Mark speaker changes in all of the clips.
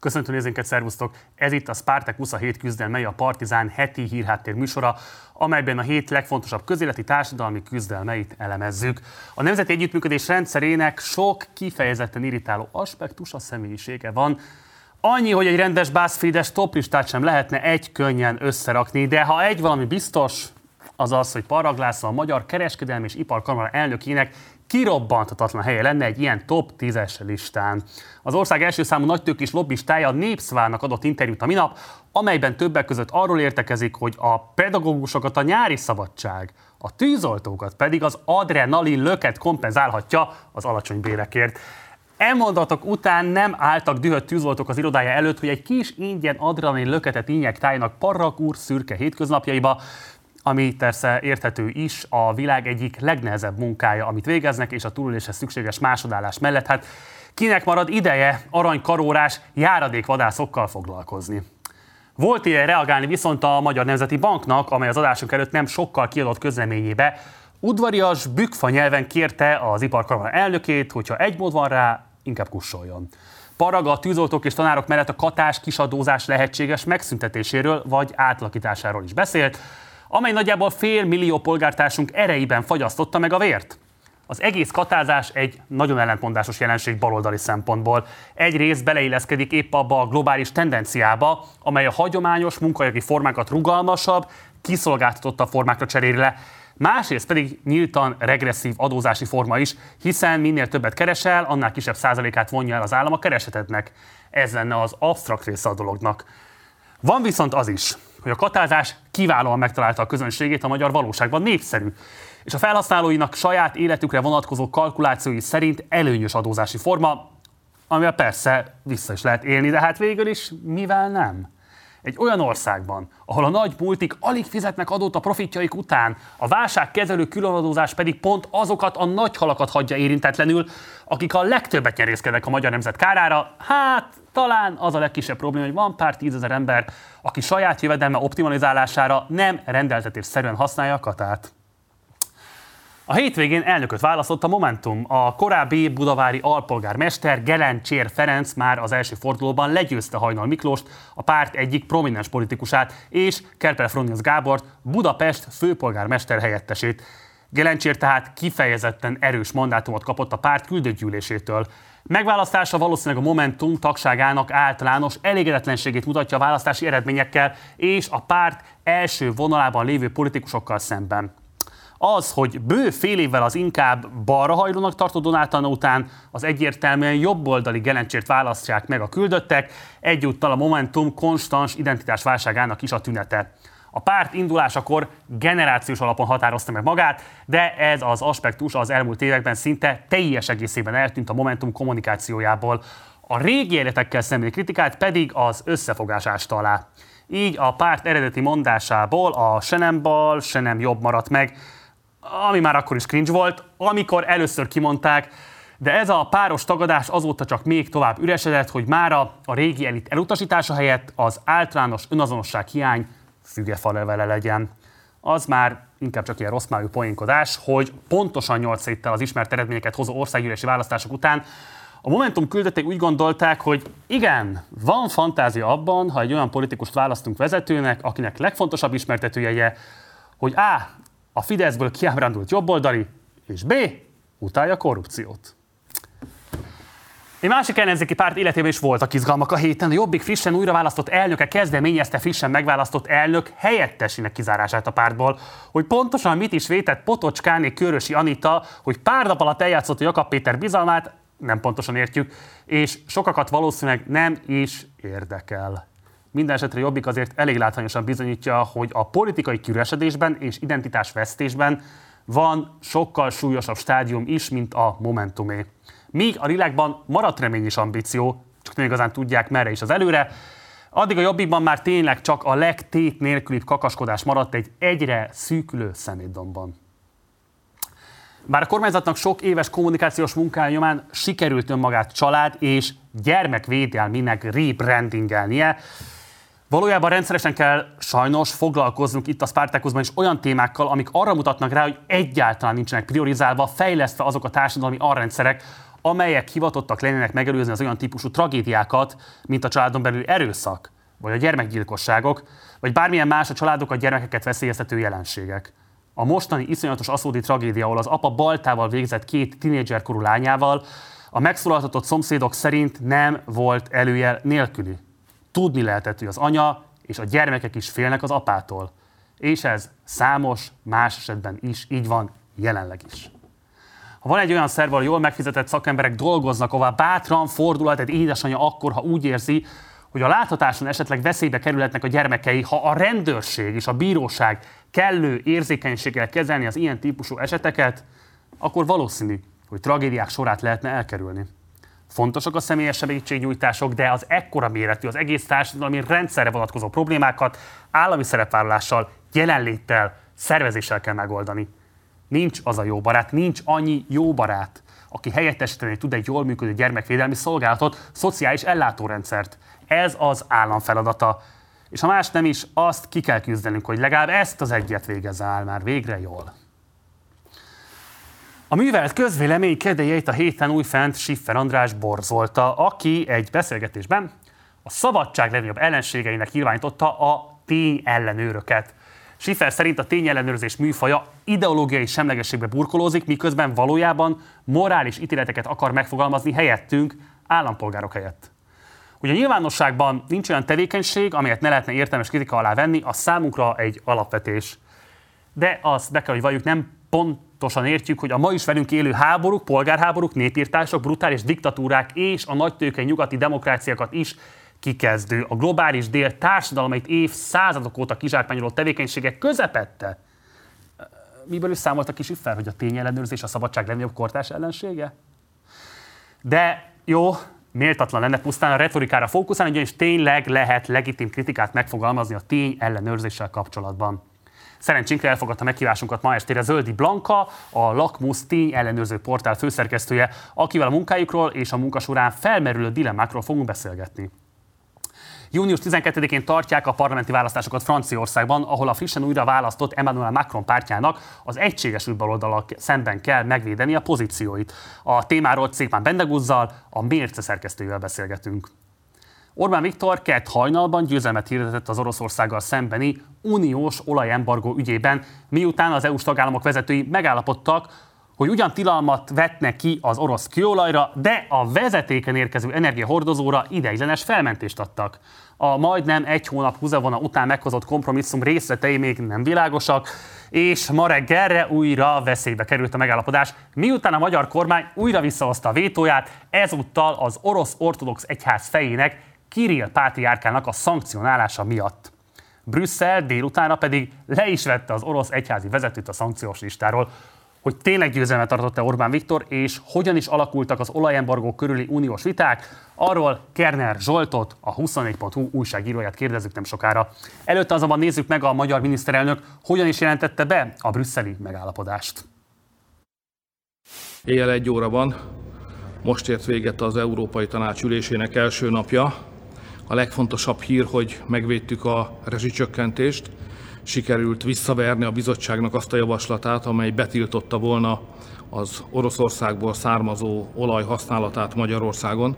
Speaker 1: Köszöntöm nézőinket, szervusztok! Ez itt a Spartacus a hét küzdelmei, a Partizán heti hírháttér műsora, amelyben a hét legfontosabb közéleti társadalmi küzdelmeit elemezzük. A Nemzeti Együttműködés rendszerének sok kifejezetten irritáló a személyisége van. Annyi, hogy egy rendes BuzzFeed-es toplistát sem lehetne egy könnyen összerakni, de ha egy valami biztos, az az, hogy Parag a Magyar Kereskedelmi és Iparkamara elnökének kirobbantatatlan helye lenne egy ilyen top 10-es listán. Az ország első számú nagytőkés lobbistája a Népszvának adott interjút a minap, amelyben többek között arról értekezik, hogy a pedagógusokat a nyári szabadság, a tűzoltókat pedig az adrenalin löket kompenzálhatja az alacsony bérekért. Elmondatok után nem álltak dühött tűzoltók az irodája előtt, hogy egy kis ingyen adrenalin löketet injektáljanak Parrak úr szürke hétköznapjaiba, ami persze érthető is, a világ egyik legnehezebb munkája, amit végeznek, és a túléléshez szükséges másodállás mellett, hát kinek marad ideje aranykarórás járadékvadászokkal foglalkozni. Volt ilyen reagálni viszont a Magyar Nemzeti Banknak, amely az adásunk előtt nem sokkal kiadott közleményébe, udvarias, bükfa nyelven kérte az iparkamara elnökét, hogyha egy mód van rá, inkább kussoljon. Paraga a tűzoltók és tanárok mellett a katás kisadózás lehetséges megszüntetéséről vagy átlakításáról is beszélt, amely nagyjából fél millió polgártársunk erejében fagyasztotta meg a vért. Az egész katázás egy nagyon ellentmondásos jelenség baloldali szempontból. Egyrészt beleilleszkedik épp abba a globális tendenciába, amely a hagyományos munkajogi formákat rugalmasabb, kiszolgáltatottabb formákra cseréli le. Másrészt pedig nyíltan regresszív adózási forma is, hiszen minél többet keresel, annál kisebb százalékát vonja el az állam a keresetednek. Ez lenne az absztrakt része a dolognak. Van viszont az is, hogy a katázás kiválóan megtalálta a közönségét a magyar valóságban, népszerű. És a felhasználóinak saját életükre vonatkozó kalkulációi szerint előnyös adózási forma, amivel persze vissza is lehet élni, de hát végül is mivel nem? Egy olyan országban, ahol a nagy multik alig fizetnek adót a profitjaik után, a válságkezelő különadózás pedig pont azokat a nagy halakat hagyja érintetlenül, akik a legtöbbet nyerészkednek a magyar nemzet kárára, hát talán az a legkisebb probléma, hogy van pár tízezer ember, aki saját jövedelme optimalizálására nem rendeltetésszerűen használja a katát. A hétvégén elnököt választott a Momentum. A korábbi budavári alpolgármester Gelencsér Ferenc már az első fordulóban legyőzte Hajnal Miklóst, a párt egyik prominens politikusát, és Kerpel Fronius Gábort, Budapest főpolgármester helyettesét. Gelencsér tehát kifejezetten erős mandátumot kapott a párt küldőgyűlésétől. Megválasztása valószínűleg a Momentum tagságának általános elégedetlenségét mutatja a választási eredményekkel és a párt első vonalában lévő politikusokkal szemben. Az, hogy bő fél évvel az inkább balrahajlónak tartó Donátana után az egyértelműen jobboldali gelencsért választják meg a küldöttek, egyúttal a Momentum konstans identitásválságának is a tünete. A párt indulásakor generációs alapon határozta meg magát, de ez az aspektus az elmúlt években szinte teljes egészében eltűnt a Momentum kommunikációjából. A régi életekkel szembeni kritikát pedig az összefogás alá. Így a párt eredeti mondásából a se nem bal, se nem jobb maradt meg, ami már akkor is cringe volt, amikor először kimondták, de ez a páros tagadás azóta csak még tovább üresedett, hogy mára a régi elit elutasítása helyett az általános önazonosság hiány fügefalevele legyen. Az már inkább csak ilyen rossz májú poénkodás, hogy pontosan 8 héttel az ismert eredményeket hozó országgyűlési választások után a Momentum küldették úgy gondolták, hogy igen, van fantázia abban, ha egy olyan politikust választunk vezetőnek, akinek legfontosabb ismertetője, hogy A. A Fideszből kiábrándult jobboldali, és B. utálja korrupciót. Egy másik ellenzéki párt életében is voltak izgalmak a héten. A Jobbik frissen újra választott elnöke kezdeményezte frissen megválasztott elnök helyettesének kizárását a pártból. Hogy pontosan mit is vétett Potocskáné Körösi Anita, hogy pár nap alatt eljátszott Jakab Péter bizalmát, nem pontosan értjük, és sokakat valószínűleg nem is érdekel. Minden esetre Jobbik azért elég látványosan bizonyítja, hogy a politikai kiüresedésben és identitásvesztésben van sokkal súlyosabb stádium is, mint a Momentumé. Míg a világban maradt remény és ambíció, csak nem igazán tudják merre is az előre, addig a jobbikban már tényleg csak a legtét nélkülibb kakaskodás maradt egy egyre szűkülő szemétdomban. Bár a kormányzatnak sok éves kommunikációs munkája nyomán sikerült önmagát család és gyermekvédelminek rebrandingelnie, Valójában rendszeresen kell sajnos foglalkoznunk itt a Spartacusban is olyan témákkal, amik arra mutatnak rá, hogy egyáltalán nincsenek priorizálva, fejlesztve azok a társadalmi arrendszerek, amelyek hivatottak lennének megelőzni az olyan típusú tragédiákat, mint a családon belül erőszak, vagy a gyermekgyilkosságok, vagy bármilyen más a családok a gyermekeket veszélyeztető jelenségek. A mostani iszonyatos aszódi tragédia, ahol az apa baltával végzett két tinédzserkorú lányával, a megszólaltatott szomszédok szerint nem volt előjel nélküli. Tudni lehetett, hogy az anya és a gyermekek is félnek az apától. És ez számos más esetben is így van jelenleg is. Ha van egy olyan szerv, ahol jól megfizetett szakemberek dolgoznak, ahová bátran fordulhat egy édesanyja akkor, ha úgy érzi, hogy a láthatáson esetleg veszélybe kerülhetnek a gyermekei, ha a rendőrség és a bíróság kellő érzékenységgel kezelni az ilyen típusú eseteket, akkor valószínű, hogy tragédiák sorát lehetne elkerülni. Fontosak a személyes segítségnyújtások, de az ekkora méretű, az egész társadalmi rendszerre vonatkozó problémákat állami szerepvállalással, jelenléttel, szervezéssel kell megoldani. Nincs az a jó barát, nincs annyi jó barát, aki helyettesíteni tud egy jól működő gyermekvédelmi szolgálatot, szociális ellátórendszert. Ez az állam feladata. És ha más nem is, azt ki kell küzdenünk, hogy legalább ezt az egyet végezze el már végre jól. A művelt közvélemény kedélyeit a héten újfent Siffer András borzolta, aki egy beszélgetésben a szabadság legnagyobb ellenségeinek nyilvánította a tény ellenőröket. Schiffer szerint a tényellenőrzés műfaja ideológiai semlegességbe burkolózik, miközben valójában morális ítéleteket akar megfogalmazni helyettünk, állampolgárok helyett. Ugye a nyilvánosságban nincs olyan tevékenység, amelyet ne lehetne értelmes kritika alá venni, a számunkra egy alapvetés. De azt be kell, hogy valljuk, nem pontosan értjük, hogy a ma is velünk élő háborúk, polgárháborúk, népírtások, brutális diktatúrák és a nagytőkei nyugati demokráciákat is kikezdő, a globális dél társadalmait évszázadok óta kizsákmányoló tevékenységek közepette. Miből is számoltak ki fel, hogy a tényellenőrzés a szabadság legnagyobb kortás ellensége? De jó, méltatlan lenne pusztán a retorikára fókuszálni, ugyanis tényleg lehet legitim kritikát megfogalmazni a tény ellenőrzéssel kapcsolatban. Szerencsénkre elfogadta meghívásunkat ma estére Zöldi Blanka, a Lakmus tény ellenőrző portál főszerkesztője, akivel a munkájukról és a munka során felmerülő dilemmákról fogunk beszélgetni. Június 12-én tartják a parlamenti választásokat Franciaországban, ahol a frissen újra választott Emmanuel Macron pártjának az egységes baloldalak szemben kell megvédeni a pozícióit. A témáról Szépen Bendeguzzal, a Mérce szerkesztőjével beszélgetünk. Orbán Viktor kett hajnalban győzelmet hirdetett az Oroszországgal szembeni uniós olajembargó ügyében, miután az EU-s tagállamok vezetői megállapodtak, hogy ugyan tilalmat vetnek ki az orosz kőolajra, de a vezetéken érkező energiahordozóra ideiglenes felmentést adtak. A majdnem egy hónap húzavona után meghozott kompromisszum részletei még nem világosak, és ma reggelre újra veszélybe került a megállapodás, miután a magyar kormány újra visszahozta a vétóját, ezúttal az orosz ortodox egyház fejének, Kirill Pátriárkának a szankcionálása miatt. Brüsszel délutána pedig le is vette az orosz egyházi vezetőt a szankciós listáról hogy tényleg győzelmet tartott-e Orbán Viktor, és hogyan is alakultak az olajembargó körüli uniós viták, arról Kerner Zsoltot, a 24.hu újságíróját kérdezzük nem sokára. Előtte azonban nézzük meg a magyar miniszterelnök, hogyan is jelentette be a brüsszeli megállapodást.
Speaker 2: Éjjel egy óra van, most ért véget az Európai Tanács ülésének első napja. A legfontosabb hír, hogy megvédtük a rezsicsökkentést, sikerült visszaverni a bizottságnak azt a javaslatát, amely betiltotta volna az Oroszországból származó olaj használatát Magyarországon.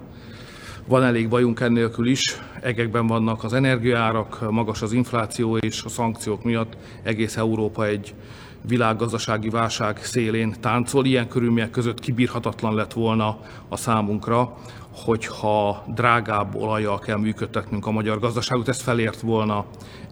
Speaker 2: Van elég bajunk ennélkül is, egekben vannak az energiaárak, magas az infláció és a szankciók miatt egész Európa egy világgazdasági válság szélén táncol. Ilyen körülmények között kibírhatatlan lett volna a számunkra, hogyha drágább olajjal kell működtetnünk a magyar gazdaságot, ez felért volna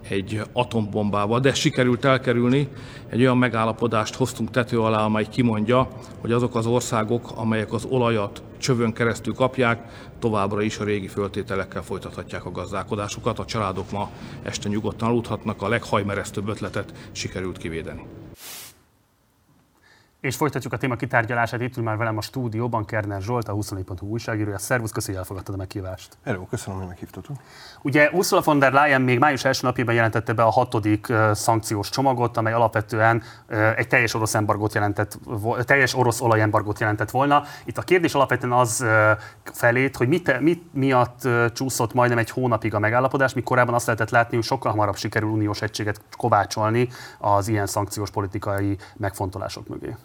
Speaker 2: egy atombombával, de sikerült elkerülni. Egy olyan megállapodást hoztunk tető alá, amely kimondja, hogy azok az országok, amelyek az olajat csövön keresztül kapják, továbbra is a régi föltételekkel folytathatják a gazdálkodásukat. A családok ma este nyugodtan aludhatnak, a leghajmeresztőbb ötletet sikerült kivédeni.
Speaker 1: És folytatjuk a téma kitárgyalását. Itt ül már velem a stúdióban Kerner Zsolt, a 24.hu újságírója. Szervusz, köszönjük, hogy elfogadtad a meghívást.
Speaker 3: Hello, köszönöm, hogy meghívtatok.
Speaker 1: Ugye Ursula von der Leyen még május első napjában jelentette be a hatodik uh, szankciós csomagot, amely alapvetően uh, egy teljes orosz embargót jelentett, teljes orosz olajembargót jelentett volna. Itt a kérdés alapvetően az uh, felét, hogy mit, mit miatt uh, csúszott majdnem egy hónapig a megállapodás, míg korábban azt lehetett látni, hogy sokkal hamarabb sikerül uniós egységet kovácsolni az ilyen szankciós politikai megfontolások mögé.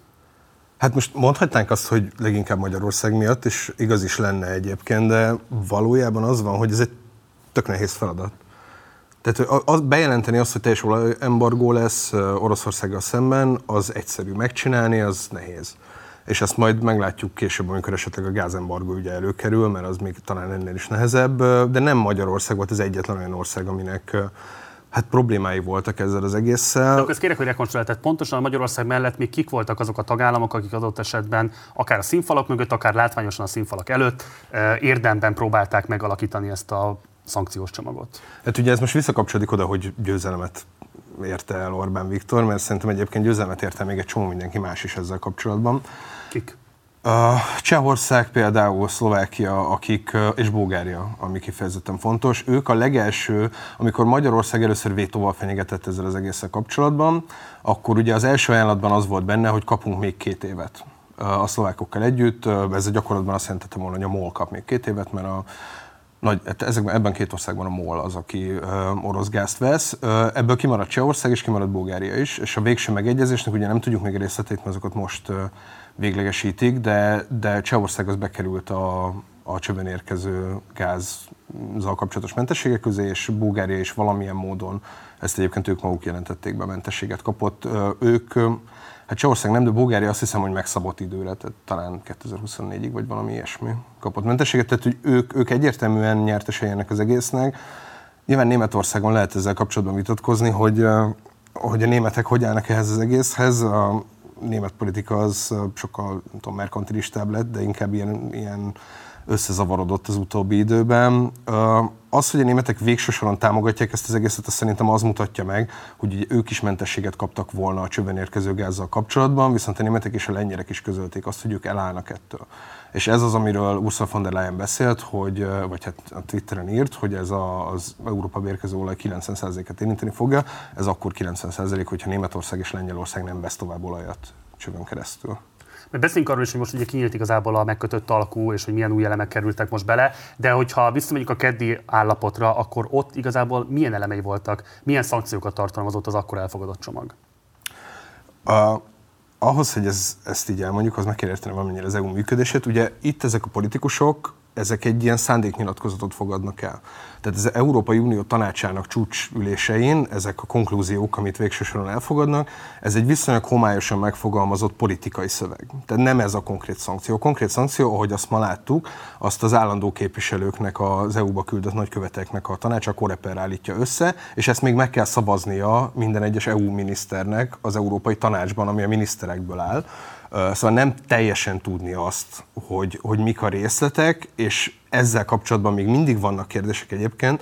Speaker 3: Hát most mondhatnánk azt, hogy leginkább Magyarország miatt, és igaz is lenne egyébként, de valójában az van, hogy ez egy tök nehéz feladat. Tehát az, bejelenteni azt, hogy teljes embargó lesz Oroszországgal szemben, az egyszerű megcsinálni, az nehéz. És ezt majd meglátjuk később, amikor esetleg a gázembargó ugye előkerül, mert az még talán ennél is nehezebb, de nem Magyarország volt az egyetlen olyan ország, aminek hát problémái voltak ezzel az egésszel.
Speaker 1: De akkor kérek, hogy rekonstruálj, tehát pontosan a Magyarország mellett még kik voltak azok a tagállamok, akik adott esetben akár a színfalak mögött, akár látványosan a színfalak előtt érdemben próbálták megalakítani ezt a szankciós csomagot?
Speaker 3: Hát ugye ez most visszakapcsolódik oda, hogy győzelemet érte el Orbán Viktor, mert szerintem egyébként győzelmet érte még egy csomó mindenki más is ezzel kapcsolatban.
Speaker 1: Kik?
Speaker 3: Csehország például, Szlovákia, akik, és Bulgária, ami kifejezetten fontos. Ők a legelső, amikor Magyarország először vétóval fenyegetett ezzel az egésszel kapcsolatban, akkor ugye az első ajánlatban az volt benne, hogy kapunk még két évet a szlovákokkal együtt. Ez a gyakorlatban azt jelentette volna, hogy a MOL kap még két évet, mert a nagy, hát ezekben, ebben két országban a MOL az, aki ö, orosz gázt vesz. Ö, ebből kimaradt Csehország és kimaradt Bulgária is, és a végső megegyezésnek ugye nem tudjuk még részletét, mert azokat most ö, véglegesítik, de, de Csehország az bekerült a, a csövön érkező gázzal kapcsolatos mentességek közé, és Bulgária is valamilyen módon, ezt egyébként ők maguk jelentették be, mentességet kapott. Ők, hát Csehország nem, de Bulgária azt hiszem, hogy megszabott időre, tehát talán 2024-ig vagy valami ilyesmi kapott mentességet, tehát hogy ők, ők egyértelműen nyertesei ennek az egésznek. Nyilván Németországon lehet ezzel kapcsolatban vitatkozni, hogy, hogy a németek hogy állnak ehhez az egészhez. Német politika az sokkal nem tudom, merkantilistább lett, de inkább ilyen, ilyen összezavarodott az utóbbi időben. Az, hogy a németek végső soron támogatják ezt az egészet, azt szerintem az mutatja meg, hogy ők is mentességet kaptak volna a csőben érkező gázzal kapcsolatban, viszont a németek és a lengyerek is közölték azt, hogy ők elállnak ettől. És ez az, amiről Ursula von der Leyen beszélt, hogy, vagy hát a Twitteren írt, hogy ez a, az Európa bérkező olaj 90%-et érinteni fogja. Ez akkor 90%, hogyha Németország és Lengyelország nem vesz tovább olajat csövön keresztül.
Speaker 1: Mert beszéljünk arról is, hogy most ugye kinyílt igazából a megkötött alkú, és hogy milyen új elemek kerültek most bele, de hogyha visszamegyünk a keddi állapotra, akkor ott igazából milyen elemei voltak, milyen szankciókat tartalmazott az akkor elfogadott csomag?
Speaker 3: A, ahhoz, hogy ez, ezt így elmondjuk, az meg kell érteni valamennyire az EU működését. Ugye itt ezek a politikusok, ezek egy ilyen szándéknyilatkozatot fogadnak el. Tehát az Európai Unió tanácsának csúcsülésein ezek a konklúziók, amit végső soron elfogadnak, ez egy viszonylag homályosan megfogalmazott politikai szöveg. Tehát nem ez a konkrét szankció. A konkrét szankció, ahogy azt ma láttuk, azt az állandó képviselőknek, az EU-ba küldött nagyköveteknek a tanács, a Koreper állítja össze, és ezt még meg kell szavaznia minden egyes EU miniszternek az Európai Tanácsban, ami a miniszterekből áll. Szóval nem teljesen tudni azt, hogy, hogy mik a részletek, és ezzel kapcsolatban még mindig vannak kérdések egyébként.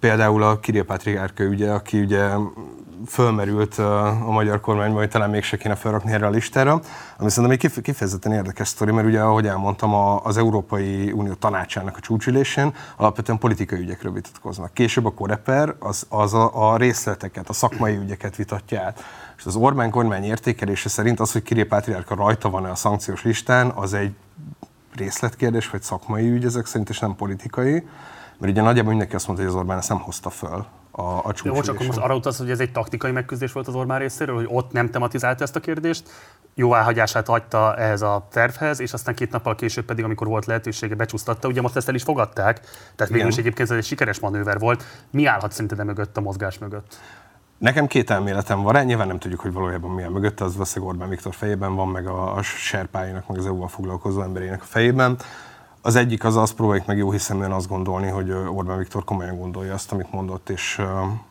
Speaker 3: Például a Kirill Patriárka ügye, aki ugye fölmerült a magyar kormányban, hogy talán mégse kéne felrakni erre a listára, ami szerintem egy kifejezetten érdekes sztori, mert ugye, ahogy elmondtam, az Európai Unió tanácsának a csúcsülésén alapvetően politikai ügyekről vitatkoznak. Később a Koreper az, az a, a részleteket, a szakmai ügyeket vitatja át. És az Orbán kormány értékelése szerint az, hogy Kirill Pátriárka rajta van-e a szankciós listán, az egy részletkérdés, vagy szakmai ügy ezek szerint, és nem politikai. Mert ugye nagyjából mindenki azt mondta, hogy az Orbán ezt nem hozta föl a, a
Speaker 1: De most akkor most arra utalsz, hogy ez egy taktikai megküzdés volt az Orbán részéről, hogy ott nem tematizálta ezt a kérdést, jóváhagyását hagyta ehhez a tervhez, és aztán két nappal később pedig, amikor volt lehetősége, becsúsztatta. Ugye most ezt el is fogadták, tehát végül is egyébként ez egy sikeres manőver volt. Mi állhat szerinted mögött a mozgás mögött?
Speaker 3: Nekem két elméletem van nyilván nem tudjuk, hogy valójában mi a mögött, az valószínűleg Orbán Viktor fejében van, meg a, a serpáinak, meg az EU-val foglalkozó emberének a fejében. Az egyik az azt próbáljuk meg jó hiszeműen azt gondolni, hogy Orbán Viktor komolyan gondolja azt, amit mondott, és,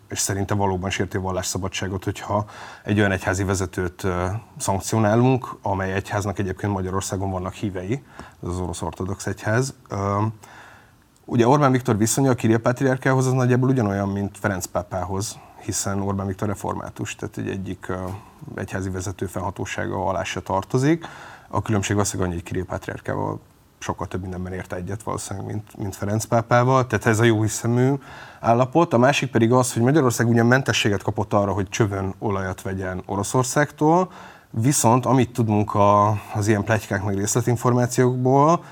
Speaker 3: és szerinte valóban sérti a vallásszabadságot, hogyha egy olyan egyházi vezetőt szankcionálunk, amely egyháznak egyébként Magyarországon vannak hívei, ez az orosz ortodox egyház. Ugye Orbán Viktor viszonya a Kirill Pátriárkához az nagyjából ugyanolyan, mint Ferenc pápához, hiszen Orbán Viktor református, tehát egy egyik egyházi vezető felhatósága alá se tartozik. A különbség valószínűleg annyi, hogy Kirill Pátriárkával sokkal több mindenben érte egyet valószínűleg, mint, mint Ferenc pápával, tehát ez a jó hiszemű állapot. A másik pedig az, hogy Magyarország ugyan mentességet kapott arra, hogy csövön olajat vegyen Oroszországtól, viszont amit tudunk a, az ilyen plegykák meg részletinformációkból,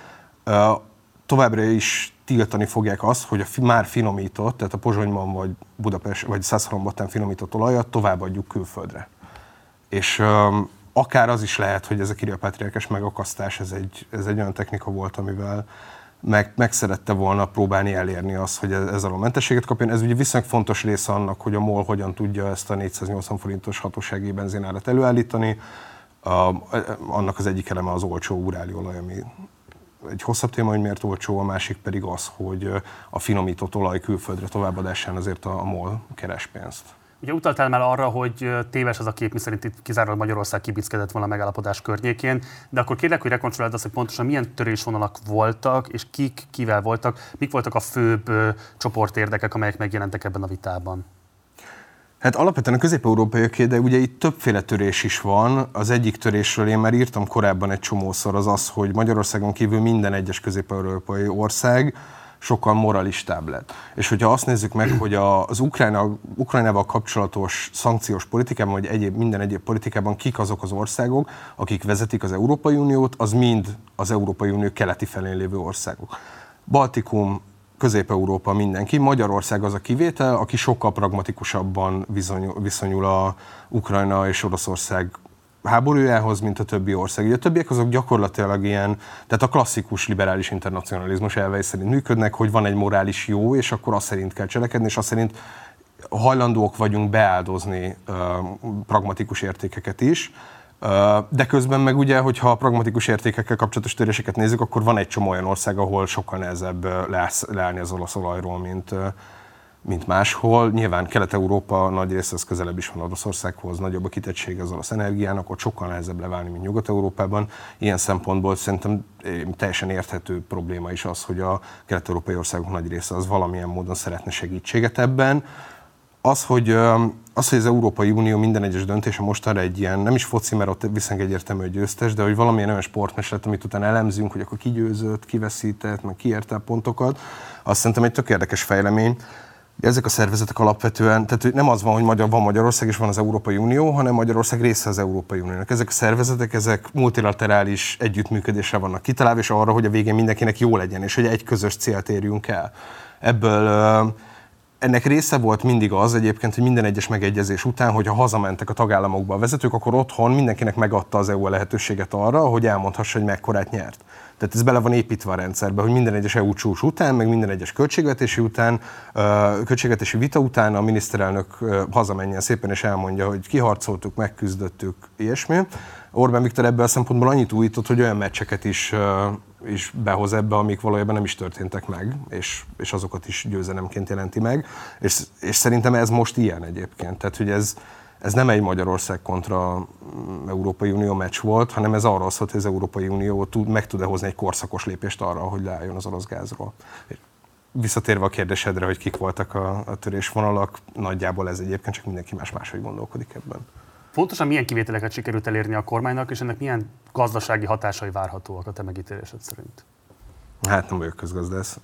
Speaker 3: továbbra is tiltani fogják azt, hogy a már finomított, tehát a Pozsonyban vagy Budapest vagy Szászhalombatán finomított olajat továbbadjuk külföldre. És akár az is lehet, hogy ez a kiriapátriákes megakasztás, ez egy, ez egy olyan technika volt, amivel meg, meg szerette volna próbálni elérni azt, hogy ezzel a mentességet kapjon. Ez ugye viszonylag fontos része annak, hogy a MOL hogyan tudja ezt a 480 forintos hatósági benzinárat előállítani. A, annak az egyik eleme az olcsó uráli olaj, ami egy hosszabb téma, hogy miért olcsó, a másik pedig az, hogy a finomított olaj külföldre továbbadásán azért a, a MOL keres pénzt.
Speaker 1: Ugye utaltál már arra, hogy téves az a kép, miszerint itt kizárólag Magyarország kibickedett volna a megállapodás környékén, de akkor kérlek, hogy rekonstruáld azt, hogy pontosan milyen törésvonalak voltak, és kik kivel voltak, mik voltak a főbb csoportérdekek, amelyek megjelentek ebben a vitában.
Speaker 3: Hát alapvetően a közép-európaiaké, de ugye itt többféle törés is van. Az egyik törésről én már írtam korábban egy csomószor, az az, hogy Magyarországon kívül minden egyes közép-európai ország sokkal moralistább lett. És hogyha azt nézzük meg, hogy az Ukrajna, Ukrajnával kapcsolatos szankciós politikában, vagy egyéb, minden egyéb politikában kik azok az országok, akik vezetik az Európai Uniót, az mind az Európai Unió keleti felén lévő országok. Baltikum, Közép-Európa mindenki. Magyarország az a kivétel, aki sokkal pragmatikusabban viszonyul a Ukrajna és Oroszország háborújához, mint a többi ország. Ugye a többiek azok gyakorlatilag ilyen, tehát a klasszikus liberális internacionalizmus elvei szerint működnek, hogy van egy morális jó, és akkor azt szerint kell cselekedni, és azt szerint hajlandóak vagyunk beáldozni uh, pragmatikus értékeket is. De közben meg ugye, hogyha a pragmatikus értékekkel kapcsolatos töréseket nézzük, akkor van egy csomó olyan ország, ahol sokkal nehezebb leállni az olasz olajról, mint, mint máshol. Nyilván Kelet-Európa nagy része az közelebb is van Oroszországhoz, nagyobb a kitettség az orosz energiának, ott sokkal nehezebb leválni, mint Nyugat-Európában. Ilyen szempontból szerintem teljesen érthető probléma is az, hogy a kelet-európai országok nagy része az valamilyen módon szeretne segítséget ebben. Az, hogy, az, hogy az Európai Unió minden egyes döntése mostanra egy ilyen, nem is foci, mert ott viszont egyértelmű, hogy győztes, de hogy valamilyen olyan sportmeset, amit utána elemzünk, hogy akkor ki győzött, ki meg ki a pontokat, azt szerintem egy tök érdekes fejlemény ezek a szervezetek alapvetően, tehát nem az van, hogy Magyar, van Magyarország és van az Európai Unió, hanem Magyarország része az Európai Uniónak. Ezek a szervezetek, ezek multilaterális együttműködésre vannak kitalálva, és arra, hogy a végén mindenkinek jó legyen, és hogy egy közös célt érjünk el. Ebből ennek része volt mindig az egyébként, hogy minden egyes megegyezés után, hogyha hazamentek a tagállamokba a vezetők, akkor otthon mindenkinek megadta az EU a lehetőséget arra, hogy elmondhassa, hogy mekkorát nyert. Tehát ez bele van építve a rendszerbe, hogy minden egyes EU csúcs után, meg minden egyes költségvetési után, költségvetési vita után a miniszterelnök hazamenjen szépen és elmondja, hogy kiharcoltuk, megküzdöttük, ilyesmi. Orbán Viktor ebből a szempontból annyit újított, hogy olyan meccseket is, is behoz ebbe, amik valójában nem is történtek meg, és, és azokat is győzelemként jelenti meg. És, és szerintem ez most ilyen egyébként. Tehát, hogy ez, ez nem egy Magyarország kontra mm, Európai Unió meccs volt, hanem ez arról szólt, hogy az Európai Unió tud, meg tud-e hozni egy korszakos lépést arra, hogy leálljon az orosz gázról. Visszatérve a kérdésedre, hogy kik voltak a, a törésvonalak, nagyjából ez egyébként csak mindenki más máshogy gondolkodik ebben.
Speaker 1: Pontosan milyen kivételeket sikerült elérni a kormánynak, és ennek milyen gazdasági hatásai várhatóak a te megítélésed szerint?
Speaker 3: Hát nem vagyok közgazdász,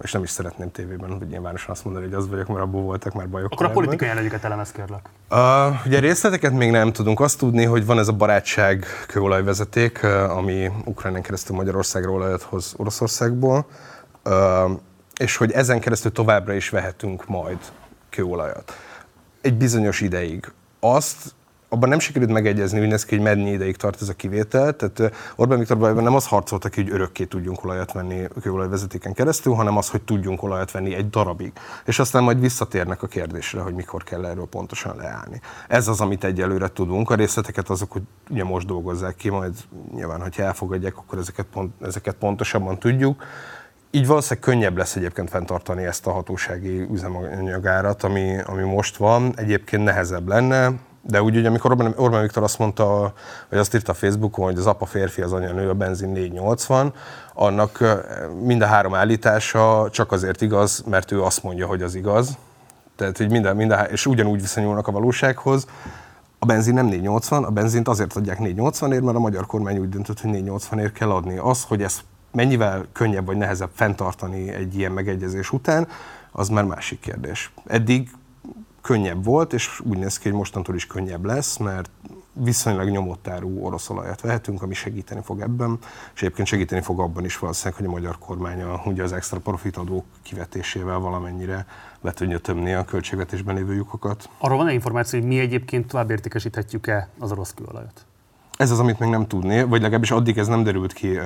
Speaker 3: és nem is szeretném tévében, hogy nyilvánosan azt mondani, hogy az vagyok, mert abból voltak már bajok.
Speaker 1: Akkor a politikai jellegüket elemez, kérlek.
Speaker 3: Uh, ugye részleteket még nem tudunk. Azt tudni, hogy van ez a barátság kőolajvezeték, ami Ukrajnán keresztül Magyarországra olajat hoz Oroszországból, uh, és hogy ezen keresztül továbbra is vehetünk majd kőolajat. Egy bizonyos ideig. Azt abban nem sikerült megegyezni, hogy néz ki, hogy mennyi ideig tart ez a kivétel. Tehát Orbán Viktor nem az harcolta ki, hogy örökké tudjunk olajat venni kőolajvezetéken keresztül, hanem az, hogy tudjunk olajat venni egy darabig. És aztán majd visszatérnek a kérdésre, hogy mikor kell erről pontosan leállni. Ez az, amit egyelőre tudunk. A részleteket azok, hogy ugye most dolgozzák ki, majd nyilván, hogyha elfogadják, akkor ezeket, pont, ezeket pontosabban tudjuk. Így valószínűleg könnyebb lesz egyébként fenntartani ezt a hatósági üzemanyagárat, ami, ami most van. Egyébként nehezebb lenne, de úgy, hogy amikor Orbán, Orbán Viktor azt mondta, vagy azt írta a Facebookon, hogy az apa férfi, az anya nő, a benzin 480, annak mind a három állítása csak azért igaz, mert ő azt mondja, hogy az igaz. Tehát, hogy minden, minden, és ugyanúgy viszonyulnak a valósághoz. A benzin nem 480, a benzint azért adják 480-ért, mert a magyar kormány úgy döntött, hogy 480-ért kell adni. Az, hogy ez mennyivel könnyebb vagy nehezebb fenntartani egy ilyen megegyezés után, az már másik kérdés. Eddig könnyebb volt, és úgy néz ki, hogy mostantól is könnyebb lesz, mert viszonylag nyomott áru orosz olajat vehetünk, ami segíteni fog ebben, és egyébként segíteni fog abban is valószínűleg, hogy a magyar kormány a, ugye az extra profitadók kivetésével valamennyire le tudja tömni a költségvetésben lévő lyukokat.
Speaker 1: Arról van-e információ, hogy mi egyébként tovább értékesíthetjük-e az orosz kőolajat?
Speaker 3: Ez az, amit még nem tudni, vagy legalábbis addig ez nem derült ki,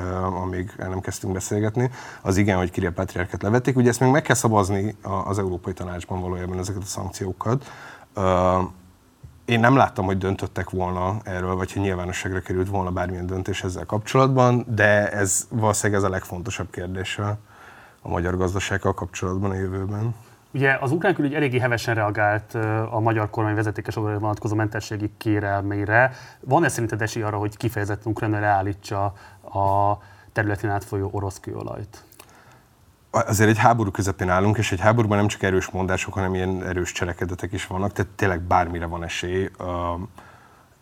Speaker 3: amíg el nem kezdtünk beszélgetni. Az igen, hogy Kirill Patriarket levették. Ugye ezt még meg kell szavazni az Európai Tanácsban valójában ezeket a szankciókat. Én nem láttam, hogy döntöttek volna erről, vagy hogy nyilvánosságra került volna bármilyen döntés ezzel kapcsolatban, de ez valószínűleg ez a legfontosabb kérdés a magyar gazdasággal kapcsolatban a jövőben.
Speaker 1: Ugye az ukrán külügy eléggé hevesen reagált a magyar kormány vezetékes vonatkozó mentességi kérelmére. Van-e szerinted esély arra, hogy kifejezetten Ukrajna leállítsa a területén átfolyó orosz kőolajt?
Speaker 3: Azért egy háború közepén állunk, és egy háborúban nem csak erős mondások, hanem ilyen erős cselekedetek is vannak, tehát tényleg bármire van esély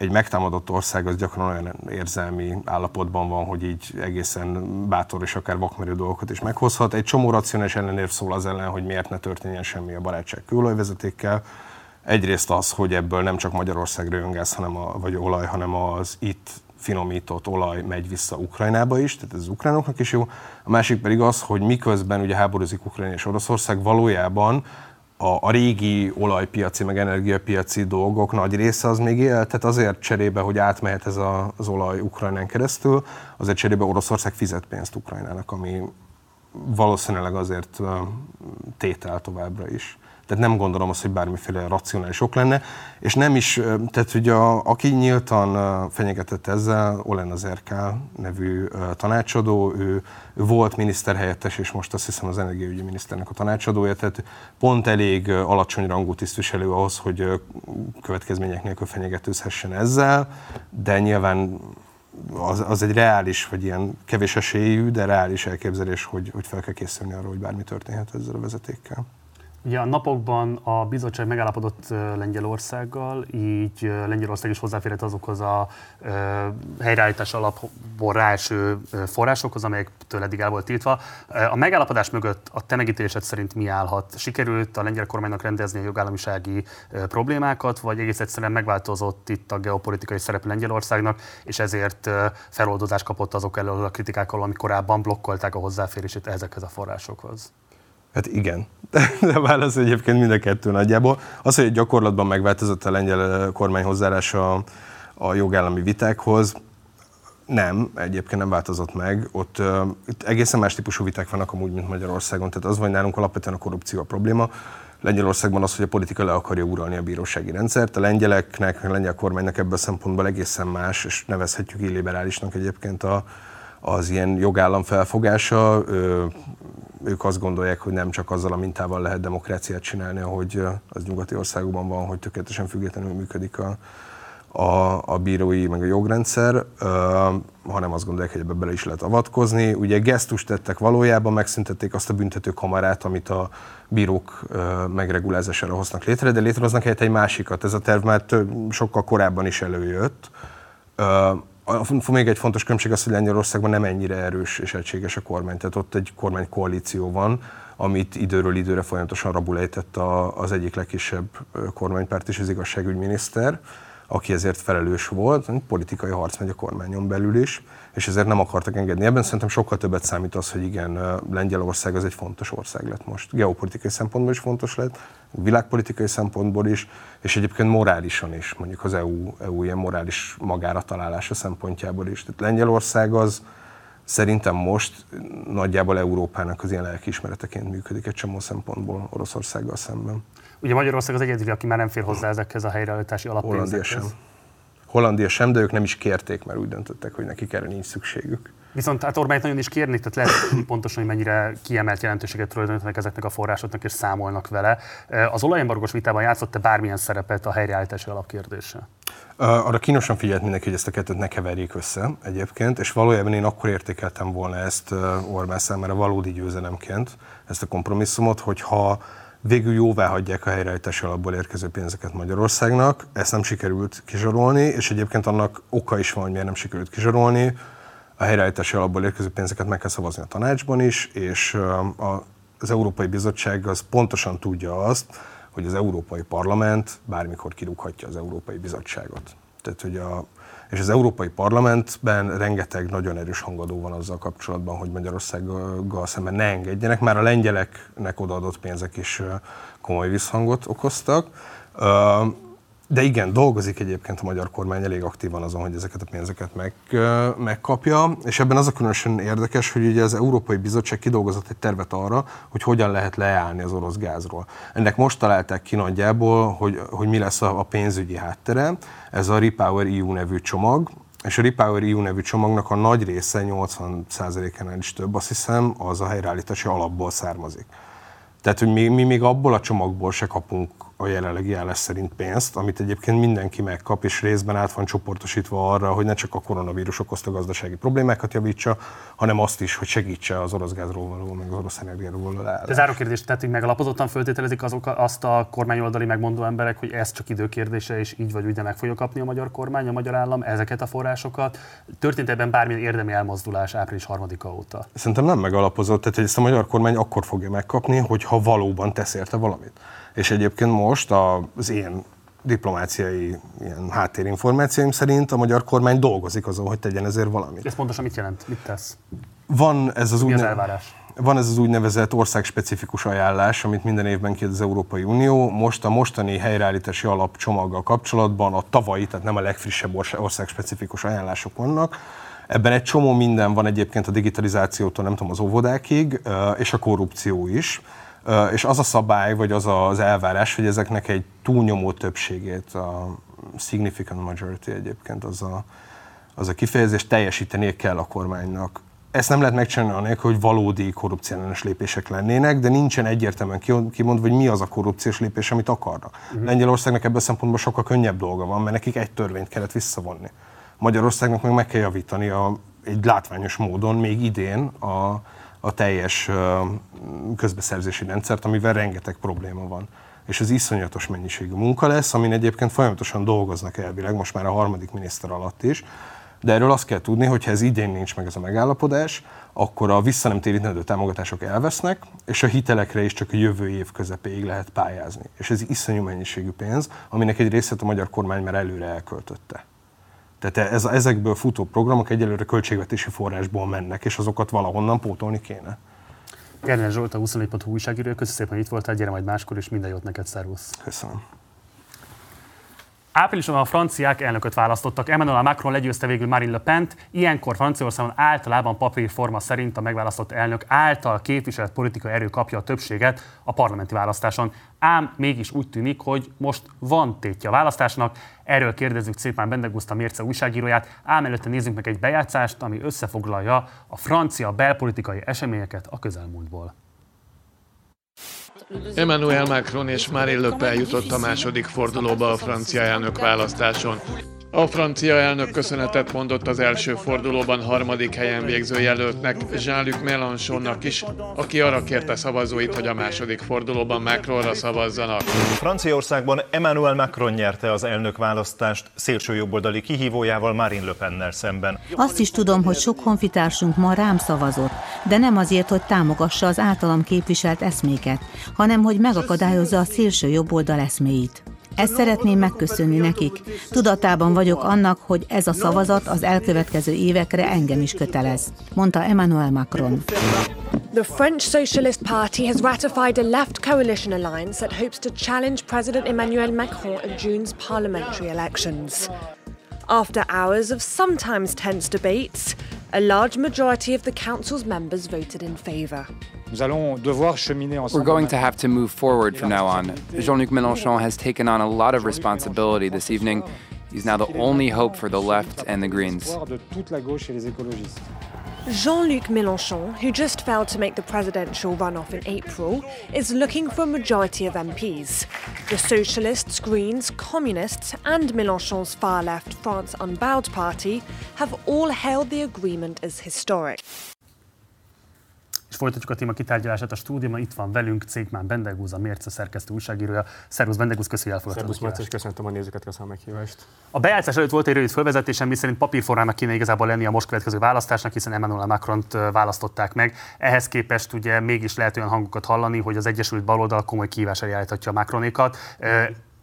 Speaker 3: egy megtámadott ország az gyakran olyan érzelmi állapotban van, hogy így egészen bátor és akár vakmerő dolgokat is meghozhat. Egy csomó racionális ellenérv szól az ellen, hogy miért ne történjen semmi a barátság kőolajvezetékkel. Egyrészt az, hogy ebből nem csak Magyarországra jön gáz, hanem a, vagy olaj, hanem az itt finomított olaj megy vissza Ukrajnába is, tehát ez az ukránoknak is jó. A másik pedig az, hogy miközben ugye háborúzik Ukrajna és Oroszország, valójában a, a régi olajpiaci, meg energiapiaci dolgok nagy része az még él, tehát azért cserébe, hogy átmehet ez a, az olaj Ukrajnán keresztül, azért cserébe Oroszország fizet pénzt Ukrajnának, ami valószínűleg azért tétel továbbra is. Tehát nem gondolom azt, hogy bármiféle racionális ok lenne, és nem is, tehát hogy a, aki nyíltan fenyegetett ezzel, Olen az RK nevű tanácsadó, ő, ő volt miniszterhelyettes, és most azt hiszem az energiaügyi miniszternek a tanácsadója, tehát pont elég alacsony rangú tisztviselő ahhoz, hogy következmények nélkül fenyegetőzhessen ezzel, de nyilván az, az egy reális, vagy ilyen kevés esélyű, de reális elképzelés, hogy, hogy fel kell készülni arra, hogy bármi történhet ezzel a vezetékkel.
Speaker 1: Ugye a napokban a bizottság megállapodott Lengyelországgal, így Lengyelország is hozzáférhet azokhoz a helyreállítás alapból ráeső forrásokhoz, amelyektől eddig el volt tiltva. A megállapodás mögött a te szerint mi állhat? Sikerült a lengyel kormánynak rendezni a jogállamisági problémákat, vagy egész egyszerűen megváltozott itt a geopolitikai szerep Lengyelországnak, és ezért feloldozást kapott azok elől a kritikákkal, ami korábban blokkolták a hozzáférését ezekhez a forrásokhoz?
Speaker 3: Hát igen. De válasz egyébként mind a kettő nagyjából. Az, hogy gyakorlatban megváltozott a lengyel kormány hozzáállása a, jogállami vitákhoz, nem, egyébként nem változott meg. Ott uh, itt egészen más típusú viták vannak amúgy, mint Magyarországon. Tehát az, hogy nálunk alapvetően a korrupció a probléma. Lengyelországban az, hogy a politika le akarja uralni a bírósági rendszert. A lengyeleknek, a lengyel kormánynak ebből a szempontból egészen más, és nevezhetjük illiberálisnak egyébként a, az ilyen jogállam felfogása. Ők azt gondolják, hogy nem csak azzal a mintával lehet demokráciát csinálni, ahogy az nyugati országokban van, hogy tökéletesen függetlenül működik a, a, a bírói, meg a jogrendszer, hanem azt gondolják, hogy ebbe bele is lehet avatkozni. Ugye gesztust tettek valójában, megszüntették azt a büntető kamarát, amit a bírók megregulázására hoznak létre, de létrehoznak egy másikat. Ez a terv már több, sokkal korábban is előjött még egy fontos különbség az, hogy Lengyelországban nem ennyire erős és egységes a kormány. Tehát ott egy kormánykoalíció van, amit időről időre folyamatosan rabulejtett az egyik legkisebb kormánypárt és az igazságügyminiszter aki ezért felelős volt, politikai harc megy a kormányon belül is, és ezért nem akartak engedni. Ebben szerintem sokkal többet számít az, hogy igen, Lengyelország az egy fontos ország lett most. Geopolitikai szempontból is fontos lett, világpolitikai szempontból is, és egyébként morálisan is, mondjuk az EU, EU ilyen morális magára találása szempontjából is. Tehát Lengyelország az szerintem most nagyjából Európának az ilyen lelkiismereteként működik egy csomó szempontból Oroszországgal szemben.
Speaker 1: Ugye Magyarország az egyedül, aki már nem fér hozzá ezekhez a helyreállítási alappénzekhez.
Speaker 3: Hollandia sem. Hollandia sem, de ők nem is kérték, mert úgy döntöttek, hogy nekik erre nincs szükségük.
Speaker 1: Viszont hát Orbányt nagyon is kérni, tehát lehet pontosan, hogy mennyire kiemelt jelentőséget tulajdonítanak ezeknek a forrásoknak, és számolnak vele. Az olajembargos vitában játszott-e bármilyen szerepet a helyreállítási alapkérdése?
Speaker 3: Arra kínosan figyelt mindenki, hogy ezt a kettőt ne keverjék össze egyébként, és valójában én akkor értékeltem volna ezt Orbán számára valódi győzelemként, ezt a kompromisszumot, hogyha végül jóvá hagyják a helyreállítási alapból érkező pénzeket Magyarországnak. Ezt nem sikerült kizsarolni, és egyébként annak oka is van, hogy miért nem sikerült kizsarolni. A helyreállítási alapból érkező pénzeket meg kell szavazni a tanácsban is, és az Európai Bizottság az pontosan tudja azt, hogy az Európai Parlament bármikor kirúghatja az Európai Bizottságot. Tehát, hogy a, és az Európai Parlamentben rengeteg nagyon erős hangadó van azzal kapcsolatban, hogy Magyarországgal szemben ne engedjenek. Már a lengyeleknek odaadott pénzek is komoly visszhangot okoztak. De igen, dolgozik egyébként a magyar kormány elég aktívan azon, hogy ezeket a pénzeket meg, megkapja, és ebben az a különösen érdekes, hogy ugye az Európai Bizottság kidolgozott egy tervet arra, hogy hogyan lehet leállni az orosz gázról. Ennek most találták ki nagyjából, hogy, hogy mi lesz a, pénzügyi háttere. Ez a Repower EU nevű csomag, és a Repower EU nevű csomagnak a nagy része, 80%-ánál is több, azt hiszem, az a helyreállítási alapból származik. Tehát, hogy mi, mi még abból a csomagból se kapunk a jelenlegi állás szerint pénzt, amit egyébként mindenki megkap, és részben át van csoportosítva arra, hogy ne csak a koronavírus okozta gazdasági problémákat javítsa, hanem azt is, hogy segítse az orosz gázról való, meg az orosz energiáról való állást.
Speaker 1: De záró kérdés, tehát megalapozottan föltételezik azok, azt a kormányoldali megmondó emberek, hogy ez csak időkérdése, és így vagy úgy de meg fogja kapni a magyar kormány, a magyar állam ezeket a forrásokat. Történt ebben bármilyen érdemi elmozdulás április harmadika óta?
Speaker 3: Szerintem nem megalapozott, tehát hogy ezt a magyar kormány akkor fogja megkapni, hogyha valóban tesz érte valamit. És egyébként most az én diplomáciai ilyen háttérinformációim szerint a magyar kormány dolgozik azon, hogy tegyen ezért valamit.
Speaker 1: Ez pontosan mit jelent? Mit tesz?
Speaker 3: Van ez az,
Speaker 1: Mi az elvárás?
Speaker 3: van ez az úgynevezett országspecifikus ajánlás, amit minden évben kiad az Európai Unió. Most a mostani helyreállítási alapcsomaggal kapcsolatban a tavalyi, tehát nem a legfrissebb orsz- országspecifikus ajánlások vannak. Ebben egy csomó minden van egyébként a digitalizációtól, nem tudom, az óvodákig, és a korrupció is. És az a szabály, vagy az az elvárás, hogy ezeknek egy túlnyomó többségét, a significant majority egyébként az a, az a kifejezés teljesítenie kell a kormánynak. Ezt nem lehet megcsinálni anélkül, hogy valódi korrupciellenes lépések lennének, de nincsen egyértelműen ki- kimondva, hogy mi az a korrupciós lépés, amit akarnak. Uh-huh. Lengyelországnak ebből a szempontból sokkal könnyebb dolga van, mert nekik egy törvényt kellett visszavonni. Magyarországnak meg meg kell javítani a, egy látványos módon még idén a, a teljes közbeszerzési rendszert, amivel rengeteg probléma van. És ez iszonyatos mennyiségű munka lesz, amin egyébként folyamatosan dolgoznak elvileg, most már a harmadik miniszter alatt is. De erről azt kell tudni, hogy ha ez idén nincs meg ez a megállapodás, akkor a vissza nem térítendő támogatások elvesznek, és a hitelekre is csak a jövő év közepéig lehet pályázni. És ez iszonyú mennyiségű pénz, aminek egy részét a magyar kormány már előre elköltötte. Tehát ez, ezekből futó programok egyelőre költségvetési forrásból mennek, és azokat valahonnan pótolni kéne.
Speaker 1: Gerner Zsolt, a 24.hu újságíró, köszönöm szépen, hogy itt voltál, gyere majd máskor, és minden jót neked, szervusz.
Speaker 3: Köszönöm.
Speaker 1: Áprilisban a franciák elnököt választottak. Emmanuel Macron legyőzte végül Marine Le Pen-t. Ilyenkor Franciaországban általában papírforma szerint a megválasztott elnök által képviselt politikai erő kapja a többséget a parlamenti választáson. Ám mégis úgy tűnik, hogy most van tétje a választásnak. Erről kérdezzük szépen Bendeguszta Mérce újságíróját. Ám előtte nézzünk meg egy bejátszást, ami összefoglalja a francia belpolitikai eseményeket a közelmúltból.
Speaker 2: Emmanuel Macron és Marine Le Pen jutott a második fordulóba a francia elnök választáson. A francia elnök köszönetet mondott az első fordulóban harmadik helyen végző jelöltnek, Jean-Luc Mélenchonnak is, aki arra kérte szavazóit, hogy a második fordulóban Macronra szavazzanak.
Speaker 4: Franciaországban Emmanuel Macron nyerte az elnökválasztást szélsőjobboldali kihívójával Marine Le Pennel szemben.
Speaker 5: Azt is tudom, hogy sok honfitársunk ma rám szavazott, de nem azért, hogy támogassa az általam képviselt eszméket, hanem hogy megakadályozza a szélső jobboldal eszméit. Ezt szeretném megköszönni nekik. Tudatában vagyok annak, hogy ez a szavazat az elkövetkező évekre engem is kötelez, mondta Emmanuel Macron.
Speaker 6: The French Socialist Party has ratified a left coalition alliance that hopes to challenge President Emmanuel Macron at June's parliamentary elections. After hours of sometimes tense debates, a large majority of the council's members voted in favour.
Speaker 7: Nous allons devoir cheminer
Speaker 8: We're going to have to move forward from now on. Jean Luc Mélenchon has taken on a lot of responsibility this evening. He's now the only hope for the left and the Greens.
Speaker 7: Écologistes.
Speaker 6: Jean-Luc Mélenchon, who just failed to make the presidential runoff in April, is looking for a majority of MPs. The Socialists, Greens, Communists, and Mélenchon's far-left France Unbowed party have all hailed the agreement as historic.
Speaker 1: És folytatjuk a téma kitárgyalását a stúdióban. Itt van velünk Cékmán Bendegúz, a Mérce szerkesztő újságírója. Szervusz Bendegúz, köszi, hogy elfogadtad a
Speaker 9: Szerbusz Marci, köszöntöm a nézőket, köszönöm a meghívást.
Speaker 1: A bejátszás előtt volt egy rövid felvezetésem, miszerint papírformának kéne igazából lenni a most következő választásnak, hiszen Emmanuel Macron-t ö, választották meg. Ehhez képest ugye mégis lehet olyan hangokat hallani, hogy az Egyesült Baloldal komoly kívás elé a Macronékat.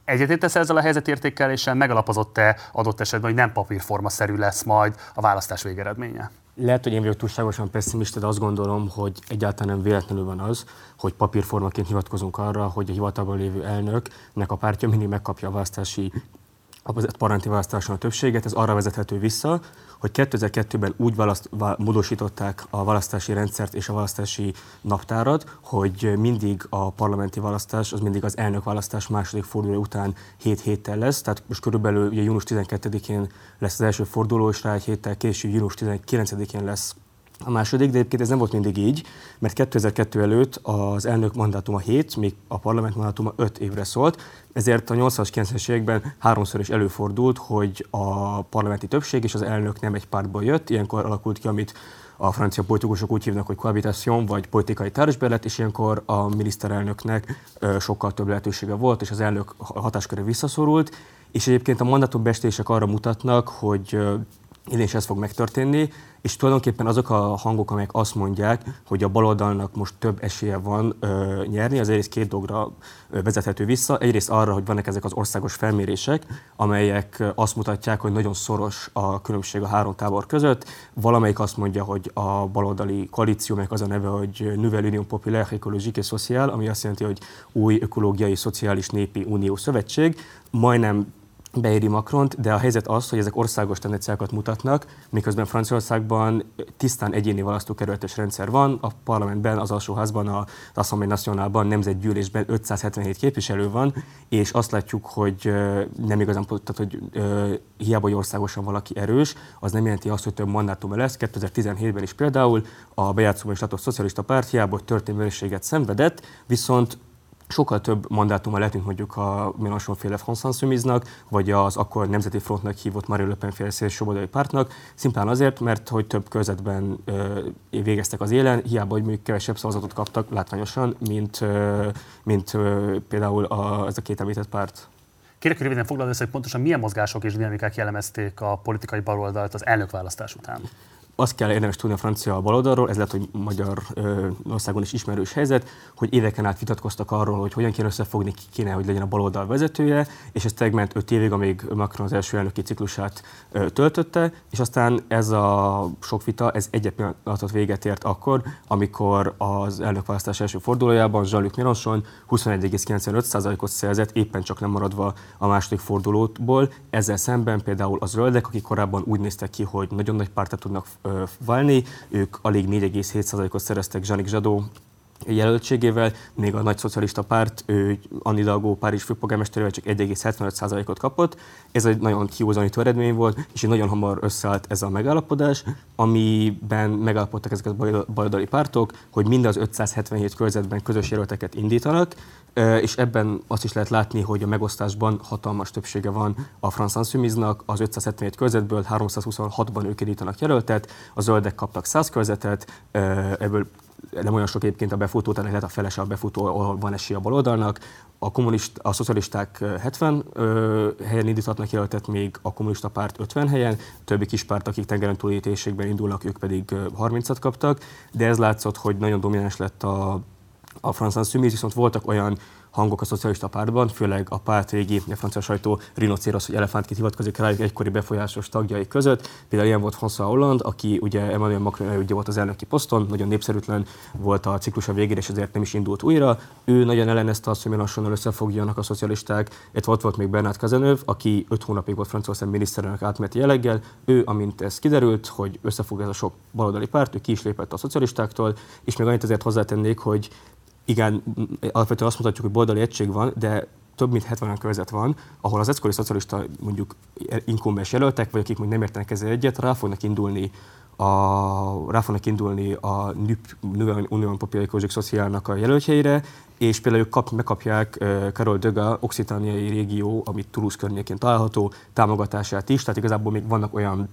Speaker 1: Egyetértesz ezzel a helyzetértékeléssel, megalapozott-e adott esetben, hogy nem papírforma-szerű lesz majd a választás végeredménye?
Speaker 9: Lehet, hogy én vagyok túlságosan pessimista, de azt gondolom, hogy egyáltalán nem véletlenül van az, hogy papírformaként hivatkozunk arra, hogy a hivatalban lévő elnöknek a pártja mindig megkapja a választási a parlamenti választáson a többséget, ez arra vezethető vissza, hogy 2002-ben úgy választ, módosították a választási rendszert és a választási naptárat, hogy mindig a parlamenti választás, az mindig az elnökválasztás második forduló után 7 héttel lesz, tehát most körülbelül ugye június 12-én lesz az első forduló, és rá egy héttel később június 19-én lesz a második, de egyébként ez nem volt mindig így, mert 2002 előtt az elnök mandátuma 7, még a parlament mandátuma 5 évre szólt, ezért a 80-as, 90-es években háromszor is előfordult, hogy a parlamenti többség és az elnök nem egy pártból jött, ilyenkor alakult ki, amit a francia politikusok úgy hívnak, hogy cohabitation, vagy politikai társbelet, és ilyenkor a miniszterelnöknek sokkal több lehetősége volt, és az elnök hatásköre visszaszorult, és egyébként a mandatumbestések arra mutatnak, hogy idén is ez fog megtörténni, és tulajdonképpen azok a hangok, amelyek azt mondják, hogy a baloldalnak most több esélye van ö, nyerni, az egyrészt két dologra vezethető vissza. Egyrészt arra, hogy vannak ezek az országos felmérések, amelyek azt mutatják, hogy nagyon szoros a különbség a három tábor között. Valamelyik azt mondja, hogy a baloldali koalíció, meg az a neve, hogy Nouvelle Union Populaire Écologique et Sociale, ami azt jelenti, hogy új ökológiai, szociális népi unió szövetség, majdnem beéri Macront, de a helyzet az, hogy ezek országos tendenciákat mutatnak, miközben Franciaországban tisztán egyéni választókerületes rendszer van, a parlamentben, az alsóházban, az Assemblée Nationalban, nemzetgyűlésben 577 képviselő van, és azt látjuk, hogy nem igazán, tehát, hogy hiába, hogy országosan valaki erős, az nem jelenti azt, hogy több mandátum lesz. 2017-ben is például a bejátszóban is látott szocialista párt hiába, hogy történelmi szenvedett, viszont sokkal több mandátuma lehetünk mondjuk a Mélenchon féle France vagy az akkor Nemzeti Frontnak hívott Marine Le Pen féle pártnak, szimplán azért, mert hogy több körzetben ö, végeztek az élen, hiába, hogy még kevesebb szavazatot kaptak látványosan, mint, ö, mint ö, például a, ez a két említett párt.
Speaker 1: Kérek, hogy röviden foglalod össze, hogy pontosan milyen mozgások és dinamikák jellemezték a politikai baloldalt az elnökválasztás után
Speaker 9: azt kell érdemes tudni a francia baloldalról, ez lehet, hogy Magyarországon is ismerős helyzet, hogy éveken át vitatkoztak arról, hogy hogyan kéne összefogni, ki kéne, hogy legyen a baloldal vezetője, és ez tegment öt évig, amíg Macron az első elnöki ciklusát töltötte, és aztán ez a sok vita, ez egy pillanatot véget ért akkor, amikor az elnökválasztás első fordulójában Jean-Luc Mélenchon 21,95%-ot szerzett, éppen csak nem maradva a második fordulóból. Ezzel szemben például az zöldek, akik korábban úgy néztek ki, hogy nagyon nagy pártot tudnak válni. Ők alig 4,7%-ot szereztek Zsanik Zsadó jelöltségével, még a nagy szocialista párt, ő Anni Dalgó Párizs főpolgármesterével csak 1,75%-ot kapott. Ez egy nagyon kiúzanító eredmény volt, és így nagyon hamar összeállt ez a megállapodás, amiben megállapodtak ezek a baloldali pártok, hogy mind az 577 körzetben közös jelölteket indítanak, és ebben azt is lehet látni, hogy a megosztásban hatalmas többsége van a France Insoumise-nak, az 577 körzetből 326-ban ők indítanak jelöltet, a zöldek kaptak 100 körzetet, ebből nem olyan sok egyébként a befutó, tehát lehet a felese a befutó, ahol van esély a baloldalnak. A, kommunist, a szocialisták 70 ö, helyen indíthatnak jelöltet, még a kommunista párt 50 helyen, többi kis párt, akik tengeren túli indulnak, ők pedig 30-at kaptak, de ez látszott, hogy nagyon domináns lett a, a Insoumise, viszont voltak olyan hangok a szocialista pártban, főleg a párt régi a francia sajtó rinocéros, hogy elefántként hivatkozik rájuk egykori befolyásos tagjai között. Például ilyen volt François Hollande, aki ugye Emmanuel Macron ugye volt az elnöki poszton, nagyon népszerűtlen volt a ciklusa végére, és ezért nem is indult újra. Ő nagyon ellenezte azt, hogy Mélenchonnal összefogjanak a szocialisták. Itt volt, volt még Bernard Cazeneuve, aki öt hónapig volt Franciaország miniszterelnök átmeneti jelleggel. Ő, amint ez kiderült, hogy összefog ez a sok baloldali párt, ő ki is lépett a szocialistáktól, és még annyit azért hozzátennék, hogy igen, alapvetően azt mutatjuk, hogy boldali egység van, de több mint 70 olyan körzet van, ahol az egykori szocialista mondjuk inkumbens jelöltek, vagy akik még nem értenek ezzel egyet, rá fognak indulni a, rá fognak indulni a NÜP, Nouvelle Union Populaire Sociálnak a jelöltjeire, és például ők kap, megkapják uh, Carol Döga, oxitániai régió, amit Toulouse környékén található, támogatását is, tehát igazából még vannak olyan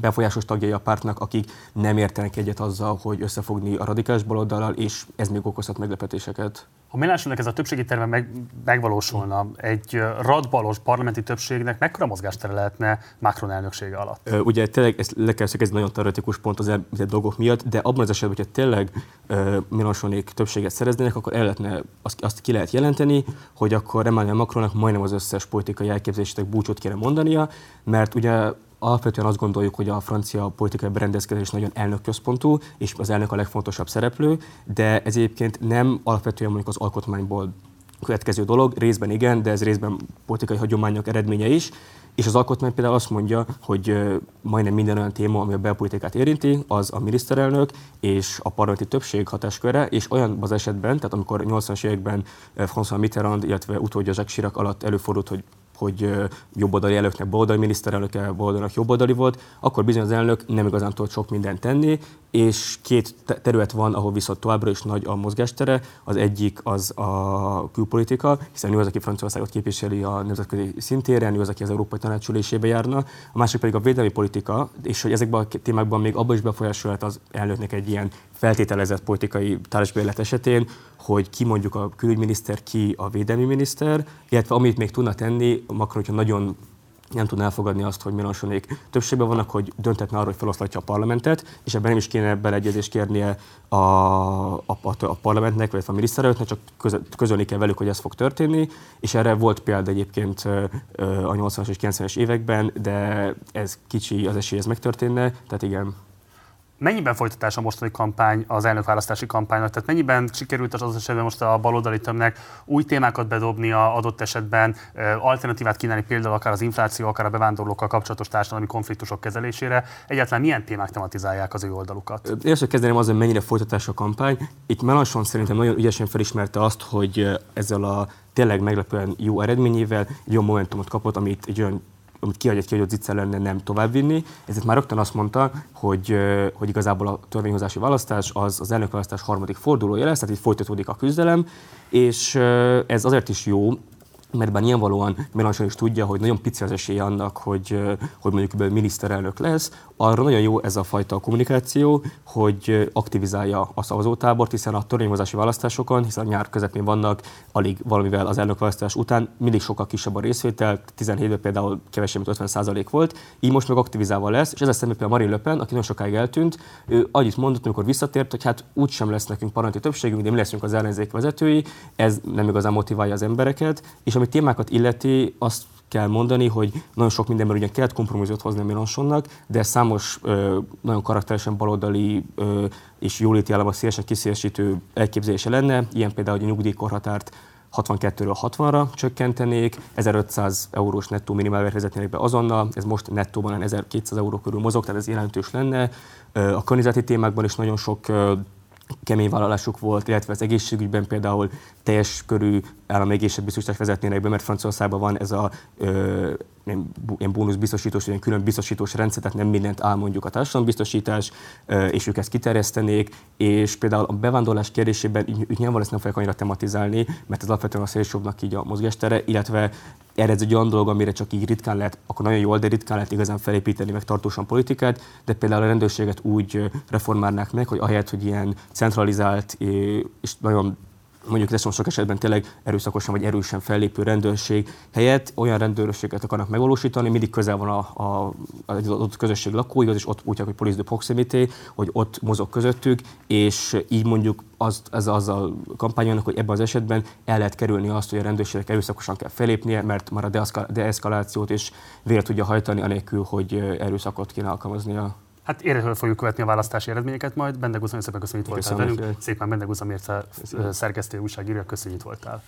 Speaker 9: befolyásos tagjai a pártnak, akik nem értenek egyet azzal, hogy összefogni a radikális baloldalal, és ez még okozhat meglepetéseket.
Speaker 1: Ha Mélenchonnak ez a többségi terve meg, megvalósulna, egy radbalos parlamenti többségnek mekkora mozgástere lehetne Macron elnöksége alatt?
Speaker 9: Ugye tényleg ezt le kell ez nagyon teoretikus pont az említett dolgok miatt, de abban az esetben, hogyha tényleg Mélenchonék többséget szereznének, akkor el lehetne, azt, azt ki lehet jelenteni, hogy akkor Emmanuel Macronnak majdnem az összes politikai elképzelésének búcsút kéne mondania, mert ugye alapvetően azt gondoljuk, hogy a francia politikai berendezkedés nagyon elnökközpontú, és az elnök a legfontosabb szereplő, de ez egyébként nem alapvetően mondjuk az alkotmányból következő dolog, részben igen, de ez részben politikai hagyományok eredménye is, és az alkotmány például azt mondja, hogy majdnem minden olyan téma, ami a belpolitikát érinti, az a miniszterelnök és a parlamenti többség hatásköre, és olyan az esetben, tehát amikor 80-as években François Mitterrand, illetve utódja Jacques Chirac alatt előfordult, hogy hogy jobboldali elnöknek baloldali miniszterelnöke, baloldalnak jobboldali volt, akkor bizony az elnök nem igazán tudott sok mindent tenni, és két terület van, ahol viszont továbbra is nagy a mozgástere. Az egyik az a külpolitika, hiszen ő az, aki Franciaországot képviseli a nemzetközi szintéren, ő az, aki az Európai Tanácsülésébe járna. A másik pedig a védelmi politika, és hogy ezekben a témákban még abban is befolyásolhat az elnöknek egy ilyen feltételezett politikai társbérlet esetén, hogy ki mondjuk a külügyminiszter, ki a védelmi miniszter, illetve amit még tudna tenni, Macron, hogyha nagyon nem tudná elfogadni azt, hogy Mélenchonék többségben vannak, hogy döntetne arról, hogy feloszlatja a parlamentet, és ebben nem is kéne beleegyezést kérnie a, a, a, a parlamentnek, vagy a miniszterelnöknek, csak közölni kell velük, hogy ez fog történni, és erre volt példa egyébként a 80-as és 90-es években, de ez kicsi az esély, ez megtörténne, tehát igen.
Speaker 1: Mennyiben folytatás a mostani kampány, az elnökválasztási kampánynak? Tehát mennyiben sikerült az, az esetben most a baloldali tömnek új témákat a adott esetben, alternatívát kínálni például akár az infláció, akár a bevándorlókkal kapcsolatos társadalmi konfliktusok kezelésére? Egyáltalán milyen témák tematizálják az ő oldalukat?
Speaker 9: Először kezdeném azzal, mennyire folytatás a kampány. Itt Melanson szerintem nagyon ügyesen felismerte azt, hogy ezzel a tényleg meglepően jó eredményével jó momentumot kapott, amit egy olyan amit kiadja ki, hogy az Zicser lenne nem továbbvinni. Ezért már rögtön azt mondta, hogy, hogy igazából a törvényhozási választás az az elnökválasztás harmadik fordulója lesz, tehát itt folytatódik a küzdelem, és ez azért is jó, mert bár nyilvánvalóan Mélenchon is tudja, hogy nagyon pici az esély annak, hogy, hogy mondjuk miniszterelnök lesz, arra nagyon jó ez a fajta kommunikáció, hogy aktivizálja a szavazótábort, hiszen a törvényhozási választásokon, hiszen nyár közepén vannak, alig valamivel az elnökválasztás után, mindig sokkal kisebb a részvétel, 17-ben például kevesebb, mint 50% volt, így most meg aktivizálva lesz, és ez a szemben például Marine Le Pen, aki nagyon sokáig eltűnt, ő annyit mondott, amikor visszatért, hogy hát úgysem lesz nekünk parlamenti többségünk, de mi leszünk az ellenzék vezetői, ez nem igazán motiválja az embereket, és ami témákat illeti, azt kell mondani, hogy nagyon sok mindenben ugye kellett kompromisszot hozni a Mélenchonnak, de számos ö, nagyon karakteresen baloldali ö, és jóléti államok szélesen kiszélesítő elképzelése lenne, ilyen például, hogy a nyugdíjkorhatárt 62-ről 60-ra csökkentenék, 1500 eurós nettó minimálbért vezetnének be azonnal, ez most nettóban 1200 euró körül mozog, tehát ez jelentős lenne. A környezeti témákban is nagyon sok kemény vállalásuk volt, illetve az egészségügyben például teljes körű állami egészségbiztosítást vezetnének be, mert Franciaországban van ez a ö, ilyen bónuszbiztosítós, ilyen külön biztosítós rendszer, tehát nem mindent áll mondjuk a társadalombiztosítás, és ők ezt kiterjesztenék, és például a bevándorlás kérdésében ők nyilvánvalóan ezt nem fogják annyira tematizálni, mert ez alapvetően a szélsőbbnek így a mozgástere, illetve erre ez egy olyan dolog, amire csak így ritkán lehet, akkor nagyon jól, de ritkán lehet igazán felépíteni meg tartósan politikát, de például a rendőrséget úgy reformálnák meg, hogy ahelyett, hogy ilyen centralizált és nagyon mondjuk lesz sok esetben tényleg erőszakosan vagy erősen fellépő rendőrség helyett olyan rendőrséget akarnak megvalósítani, mindig közel van a, a, az adott közösség lakóihoz, és ott úgy, hogy police de proximité, hogy ott mozog közöttük, és így mondjuk az, ez azzal kampányolnak, hogy ebben az esetben el lehet kerülni azt, hogy a rendőrségek erőszakosan kell felépnie, mert már a deeszkalációt is végre tudja hajtani, anélkül, hogy erőszakot kéne alkalmaznia.
Speaker 1: Hát érhetően fogjuk követni a választási eredményeket majd. Bendegúz, nagyon szépen köszönjük, hogy voltál velünk. Szépen Bendegúz, amiért szerkesztő újságírja, köszönjük, voltál.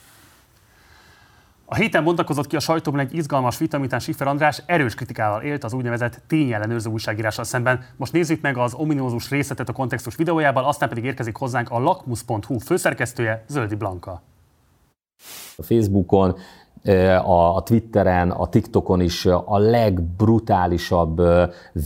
Speaker 1: A héten bontakozott ki a sajtóban egy izgalmas vita, miután Siffer András erős kritikával élt az úgynevezett tényellenőrző újságírással szemben. Most nézzük meg az ominózus részletet a kontextus videójában, aztán pedig érkezik hozzánk a lakmus.hu főszerkesztője, Zöldi Blanka.
Speaker 10: A Facebookon a Twitteren, a TikTokon is a legbrutálisabb,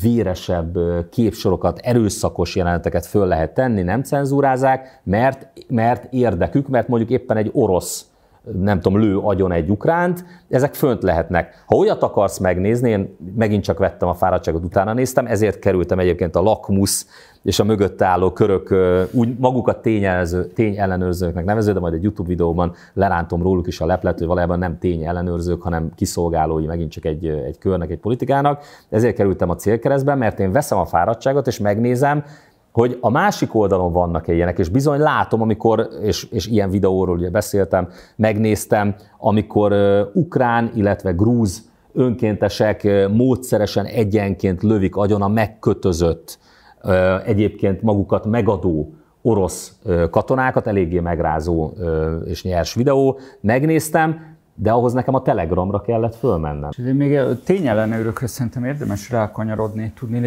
Speaker 10: véresebb képsorokat, erőszakos jeleneteket föl lehet tenni, nem cenzúrázák, mert, mert érdekük, mert mondjuk éppen egy orosz nem tudom, lő agyon egy ukránt, ezek fönt lehetnek. Ha olyat akarsz megnézni, én megint csak vettem a fáradtságot, utána néztem, ezért kerültem egyébként a lakmusz és a mögött álló körök úgy magukat tényellenőrzőknek nevező, de majd egy YouTube videóban lerántom róluk is a leplet, hogy valójában nem tényellenőrzők, hanem kiszolgálói megint csak egy, egy körnek, egy politikának. Ezért kerültem a célkeresztbe, mert én veszem a fáradtságot, és megnézem, hogy a másik oldalon vannak-e ilyenek, és bizony látom, amikor, és, és ilyen videóról ugye beszéltem, megnéztem, amikor uh, ukrán, illetve grúz önkéntesek uh, módszeresen egyenként lövik agyon a megkötözött, uh, egyébként magukat megadó orosz katonákat, eléggé megrázó és nyers videó. Megnéztem, de ahhoz nekem a Telegramra kellett fölmennem.
Speaker 11: És még a tényellenőrökre szerintem érdemes rákanyarodni, tudni,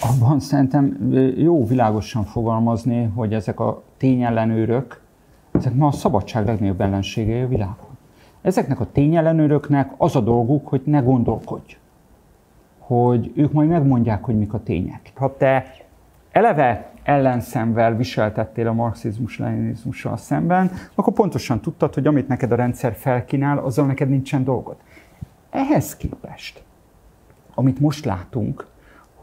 Speaker 11: abban szerintem jó világosan fogalmazni, hogy ezek a tényellenőrök, ezek ma a szabadság legnagyobb ellenségei a világon. Ezeknek a tényellenőröknek az a dolguk, hogy ne gondolkodj. Hogy ők majd megmondják, hogy mik a tények. Ha te eleve ellenszemvel viseltettél a marxizmus-leninizmussal szemben, akkor pontosan tudtad, hogy amit neked a rendszer felkínál, azzal neked nincsen dolgod. Ehhez képest, amit most látunk,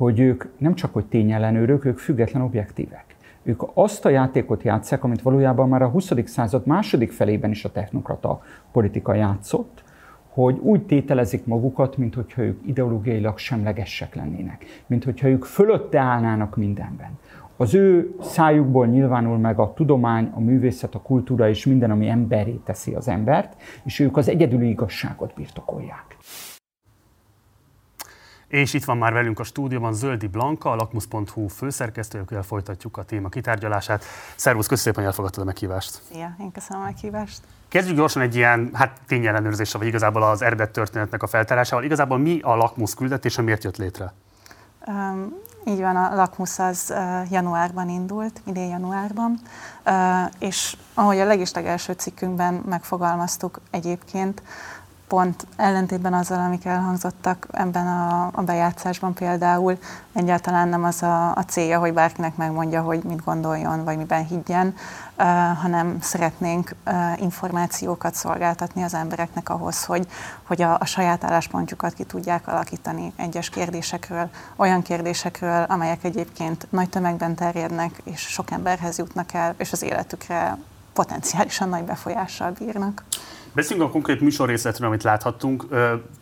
Speaker 11: hogy ők nem csak hogy tényellenőrök, ők független objektívek. Ők azt a játékot játszák, amit valójában már a 20. század második felében is a technokrata politika játszott, hogy úgy tételezik magukat, mint hogyha ők ideológiailag semlegesek lennének, mint hogyha ők fölötte állnának mindenben. Az ő szájukból nyilvánul meg a tudomány, a művészet, a kultúra és minden, ami emberé teszi az embert, és ők az egyedüli igazságot birtokolják.
Speaker 1: És itt van már velünk a stúdióban Zöldi Blanka, a lakmus.hu főszerkesztőjével folytatjuk a téma kitárgyalását. Szervusz, köszönöm hogy elfogadtad a meghívást.
Speaker 12: Szia, én köszönöm a meghívást.
Speaker 1: Kezdjük gyorsan egy ilyen hát, tényellenőrzéssel, vagy igazából az eredet történetnek a feltárásával. Igazából mi a lakmus küldetés, miért jött létre?
Speaker 12: Um, így van, a Lakmus az uh, januárban indult, idén januárban, uh, és ahogy a legislegelső cikkünkben megfogalmaztuk egyébként, pont ellentétben azzal, amik elhangzottak ebben a, a bejátszásban például, egyáltalán nem az a, a célja, hogy bárkinek megmondja, hogy mit gondoljon, vagy miben higgyen, uh, hanem szeretnénk uh, információkat szolgáltatni az embereknek ahhoz, hogy, hogy a, a saját álláspontjukat ki tudják alakítani egyes kérdésekről, olyan kérdésekről, amelyek egyébként nagy tömegben terjednek, és sok emberhez jutnak el, és az életükre potenciálisan nagy befolyással bírnak.
Speaker 1: Beszéljünk a konkrét műsorrészletről, amit láthattunk.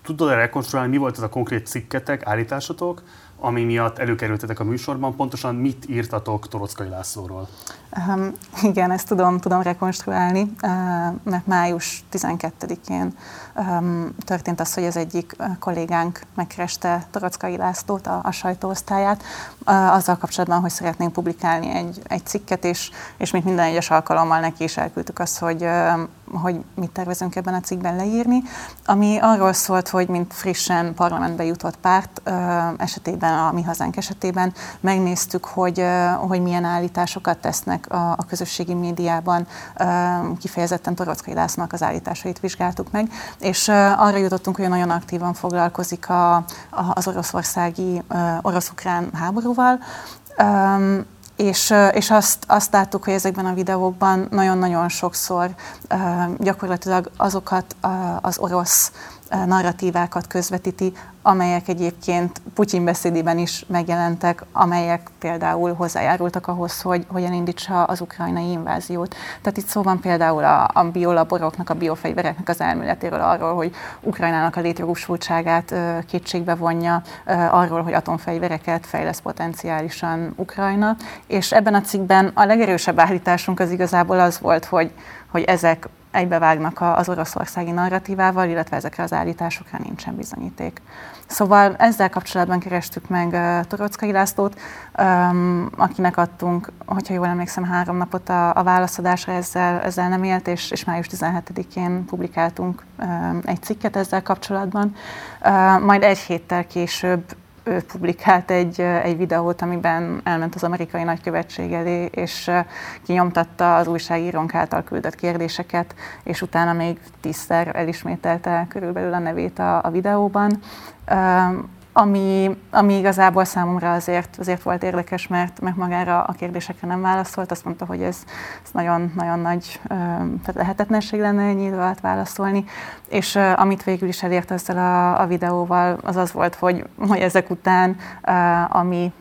Speaker 1: Tudod-e rekonstruálni, mi volt az a konkrét cikketek, állításotok, ami miatt előkerültetek a műsorban. Pontosan mit írtatok Torockai Lászlóról?
Speaker 12: Um, igen, ezt tudom, tudom rekonstruálni, uh, mert május 12-én um, történt az, hogy az egyik kollégánk megkereste Torockai Lászlót, a, a sajtóosztályát, azzal kapcsolatban, hogy szeretnénk publikálni egy, egy cikket, és, és mint minden egyes alkalommal neki is elküldtük azt, hogy hogy mit tervezünk ebben a cikkben leírni, ami arról szólt, hogy mint frissen parlamentbe jutott párt esetében, a mi hazánk esetében megnéztük, hogy, hogy milyen állításokat tesznek a, a közösségi médiában, kifejezetten Torockai Lászlónak az állításait vizsgáltuk meg, és arra jutottunk, hogy nagyon aktívan foglalkozik a, a, az oroszországi orosz-ukrán háborúval, és, és azt, azt láttuk, hogy ezekben a videókban nagyon-nagyon sokszor gyakorlatilag azokat az orosz narratívákat közvetíti, amelyek egyébként Putyin beszédében is megjelentek, amelyek például hozzájárultak ahhoz, hogy hogyan indítsa az ukrajnai inváziót. Tehát itt szó van például a, a biolaboroknak, a biofegyvereknek az elméletéről arról, hogy Ukrajnának a létjogosultságát kétségbe vonja, arról, hogy atomfegyvereket fejlesz potenciálisan Ukrajna. És ebben a cikkben a legerősebb állításunk az igazából az volt, hogy, hogy ezek egybevágnak az oroszországi narratívával, illetve ezekre az állításokra nincsen bizonyíték. Szóval ezzel kapcsolatban kerestük meg Torockai Lászlót, akinek adtunk, hogyha jól emlékszem, három napot a, a válaszadásra, ezzel, ezzel nem élt, és, és május 17-én publikáltunk egy cikket ezzel kapcsolatban. Majd egy héttel később ő publikált egy, egy videót, amiben elment az amerikai nagykövetség elé, és kinyomtatta az újságírónk által küldött kérdéseket, és utána még tízszer elismételte körülbelül a nevét a, a videóban ami, ami igazából számomra azért, azért volt érdekes, mert, mert magára a kérdésekre nem válaszolt. Azt mondta, hogy ez, ez nagyon, nagyon nagy tehát lehetetlenség lenne ennyi idő alatt válaszolni. És amit végül is elért ezzel a, a videóval, az az volt, hogy, hogy ezek után, ami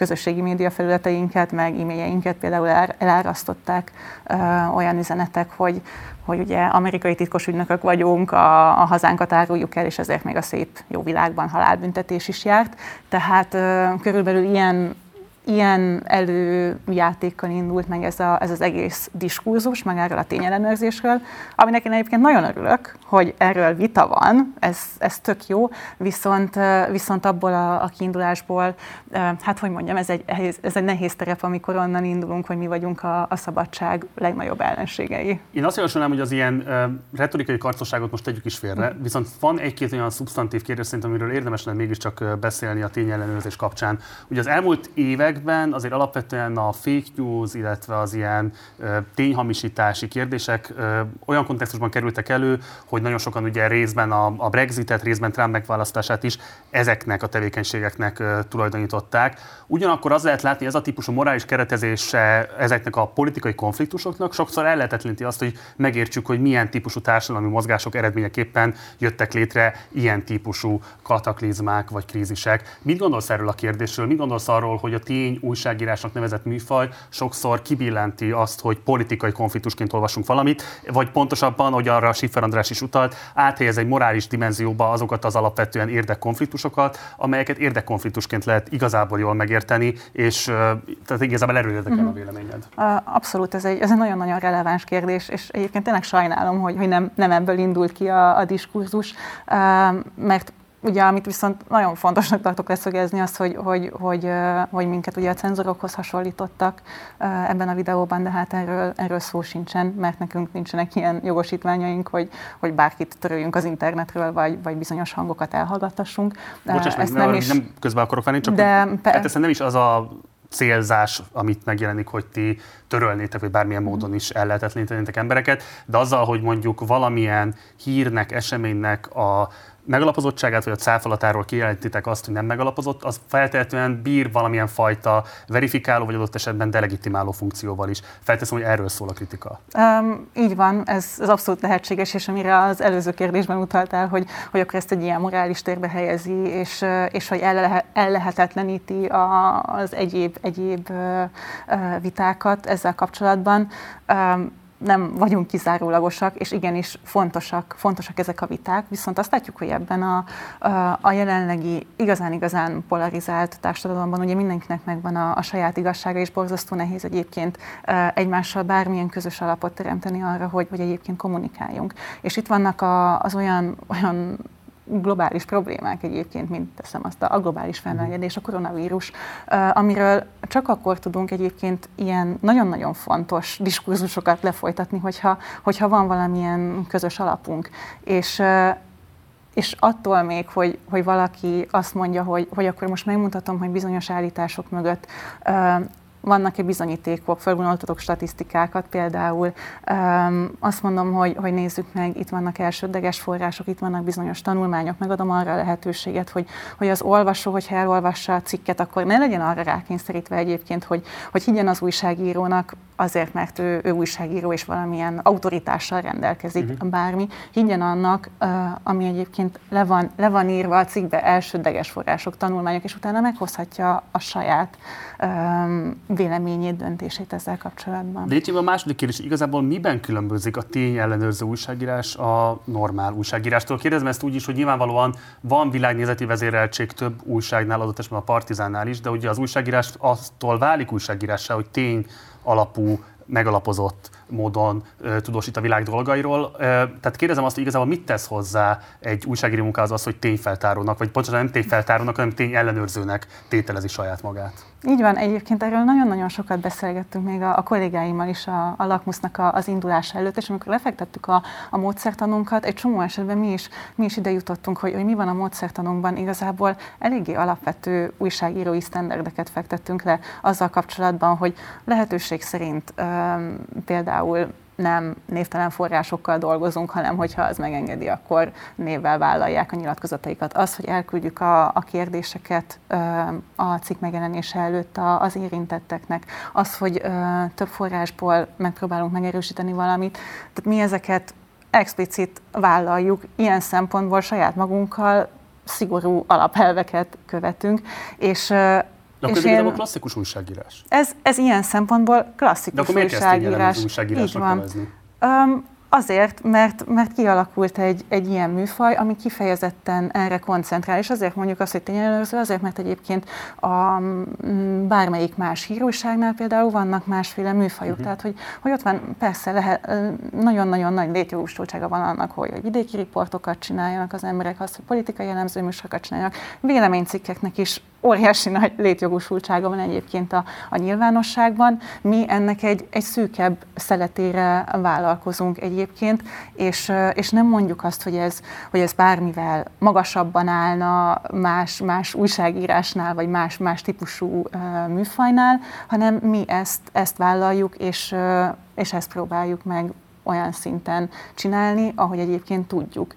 Speaker 12: közösségi média felületeinket, meg e-mailjeinket például elárasztották olyan üzenetek, hogy, hogy ugye amerikai titkos ügynökök vagyunk, a, a hazánkat áruljuk el, és ezért még a szép jó világban halálbüntetés is járt. Tehát körülbelül ilyen ilyen előjátékkal indult meg ez, a, ez az egész diskurzus, meg erről a tényellenőrzésről, aminek én egyébként nagyon örülök, hogy erről vita van, ez, ez tök jó, viszont, viszont abból a, a kiindulásból, hát hogy mondjam, ez egy, ez egy nehéz terep, amikor onnan indulunk, hogy mi vagyunk a, a szabadság legnagyobb ellenségei.
Speaker 1: Én azt javasolnám, hogy az ilyen retorikai karcosságot most tegyük is félre, mm. viszont van egy-két olyan szubstantív kérdés amiről érdemes lenne mégiscsak beszélni a tényellenőrzés kapcsán. Ugye az elmúlt években azért alapvetően a fake news, illetve az ilyen tényhamisítási kérdések olyan kontextusban kerültek elő, hogy nagyon sokan ugye részben a, a Brexitet, részben Trump megválasztását is ezeknek a tevékenységeknek tulajdonították. Ugyanakkor az lehet látni, ez a típusú morális keretezése ezeknek a politikai konfliktusoknak sokszor ellehetetleníti azt, hogy megértsük, hogy milyen típusú társadalmi mozgások eredményeképpen jöttek létre ilyen típusú kataklizmák vagy krízisek. Mit gondolsz erről a kérdésről? Mit gondolsz arról, hogy a tény újságírásnak nevezett műfaj sokszor kibillenti azt, hogy politikai konfliktusként olvasunk valamit, vagy pontosabban, hogy arra Schiffer András is utalt, áthelyez egy morális dimenzióba azokat az alapvetően érdekkonfliktusokat, amelyeket érdekkonfliktusként lehet igazából jól megérteni, és tehát igazából erről érdekel a mhm. véleményed.
Speaker 12: Abszolút, ez egy, ez egy nagyon-nagyon releváns kérdés, és egyébként tényleg sajnálom, hogy, hogy nem, nem ebből indult ki a, a diskurzus, mert Ugye, amit viszont nagyon fontosnak tartok leszögezni, az, hogy, hogy, hogy, hogy minket ugye a cenzorokhoz hasonlítottak ebben a videóban, de hát erről, erről szó sincsen, mert nekünk nincsenek ilyen jogosítványaink, hogy, hogy bárkit töröljünk az internetről, vagy, vagy bizonyos hangokat elhallgattassunk.
Speaker 1: Bocsáss meg, nem, is... nem közben akarok venni, csak de, pe... hát nem is az a célzás, amit megjelenik, hogy ti törölnétek, vagy bármilyen módon is ellehetetlenítenétek embereket, de azzal, hogy mondjuk valamilyen hírnek, eseménynek a megalapozottságát, vagy a cáfalatáról kijelentítek azt, hogy nem megalapozott, az feltétlenül bír valamilyen fajta verifikáló, vagy adott esetben delegitimáló funkcióval is. Felteszem, hogy erről szól a kritika.
Speaker 12: Um, így van, ez, ez abszolút lehetséges, és amire az előző kérdésben utaltál, hogy, hogy akkor ezt egy ilyen morális térbe helyezi, és, és hogy ellehetetleníti a, az egyéb, egyéb vitákat ezzel kapcsolatban. Um, nem vagyunk kizárólagosak, és igenis fontosak, fontosak ezek a viták, viszont azt látjuk, hogy ebben a, a, jelenlegi igazán-igazán polarizált társadalomban ugye mindenkinek megvan a, a saját igazsága, és borzasztó nehéz egyébként egymással bármilyen közös alapot teremteni arra, hogy, hogy egyébként kommunikáljunk. És itt vannak a, az olyan, olyan globális problémák egyébként, mint teszem azt a globális felmelegedés, a koronavírus, amiről csak akkor tudunk egyébként ilyen nagyon-nagyon fontos diskurzusokat lefolytatni, hogyha, hogyha van valamilyen közös alapunk. És és attól még, hogy, hogy valaki azt mondja, hogy, hogy akkor most megmutatom, hogy bizonyos állítások mögött vannak-e bizonyítékok, felvonultatok statisztikákat például. Um, azt mondom, hogy, hogy nézzük meg, itt vannak elsődleges források, itt vannak bizonyos tanulmányok, megadom arra a lehetőséget, hogy, hogy az olvasó, hogyha elolvassa a cikket, akkor ne legyen arra rákényszerítve egyébként, hogy, hogy higgyen az újságírónak, azért, mert ő, ő újságíró és valamilyen autoritással rendelkezik, uh-huh. bármi, higgyen annak, uh, ami egyébként le van, le van írva a cikkbe, elsődleges források, tanulmányok, és utána meghozhatja a saját véleményét, döntését ezzel kapcsolatban.
Speaker 1: De a második kérdés, igazából miben különbözik a tény ellenőrző újságírás a normál újságírástól? Kérdezem ezt úgy is, hogy nyilvánvalóan van világnézeti vezéreltség több újságnál, adott esetben a Partizánnál is, de ugye az újságírás attól válik újságírássá, hogy tény alapú, megalapozott módon ö, tudósít a világ dolgairól. Ö, tehát kérdezem azt, hogy igazából mit tesz hozzá egy újságíró munkához az, hogy tényfeltárónak, vagy pontosan nem tényfeltárónak, hanem tény ellenőrzőnek tételezi saját magát?
Speaker 12: Így van, egyébként erről nagyon-nagyon sokat beszélgettünk még a, a kollégáimmal is a, a lakmusznak a, az indulása előtt, és amikor lefektettük a, a módszertanunkat, egy csomó esetben mi is, mi is ide jutottunk, hogy, hogy mi van a módszertanunkban, igazából eléggé alapvető újságírói sztenderdeket fektettünk le azzal kapcsolatban, hogy lehetőség szerint um, például nem névtelen forrásokkal dolgozunk, hanem hogyha az megengedi, akkor névvel vállalják a nyilatkozataikat. Az, hogy elküldjük a, a kérdéseket a cikk megjelenése előtt az érintetteknek, az, hogy több forrásból megpróbálunk megerősíteni valamit, tehát mi ezeket explicit vállaljuk, ilyen szempontból saját magunkkal szigorú alapelveket követünk, és
Speaker 1: de akkor én... klasszikus újságírás.
Speaker 12: Ez, ez ilyen szempontból klasszikus
Speaker 1: De akkor miért
Speaker 12: újságírás.
Speaker 1: újságírásnak
Speaker 12: Így van. Um, Azért, mert, mert kialakult egy, egy ilyen műfaj, ami kifejezetten erre koncentrál, és azért mondjuk azt, hogy tényelőző, azért, mert egyébként a bármelyik más híróságnál például vannak másféle műfajuk. Uh-huh. Tehát, hogy, hogy ott van, persze lehet, nagyon-nagyon nagy létjogosultsága van annak, hogy, hogy vidéki riportokat csináljanak az emberek, azt, hogy politikai jellemző műsorokat csináljanak. Véleménycikkeknek is óriási nagy létjogosultsága van egyébként a, a nyilvánosságban. Mi ennek egy, egy szűkebb szeletére vállalkozunk egyébként, és, és nem mondjuk azt, hogy ez, hogy ez bármivel magasabban állna más, más újságírásnál, vagy más, más típusú műfajnál, hanem mi ezt, ezt vállaljuk, és, és ezt próbáljuk meg olyan szinten csinálni, ahogy egyébként tudjuk.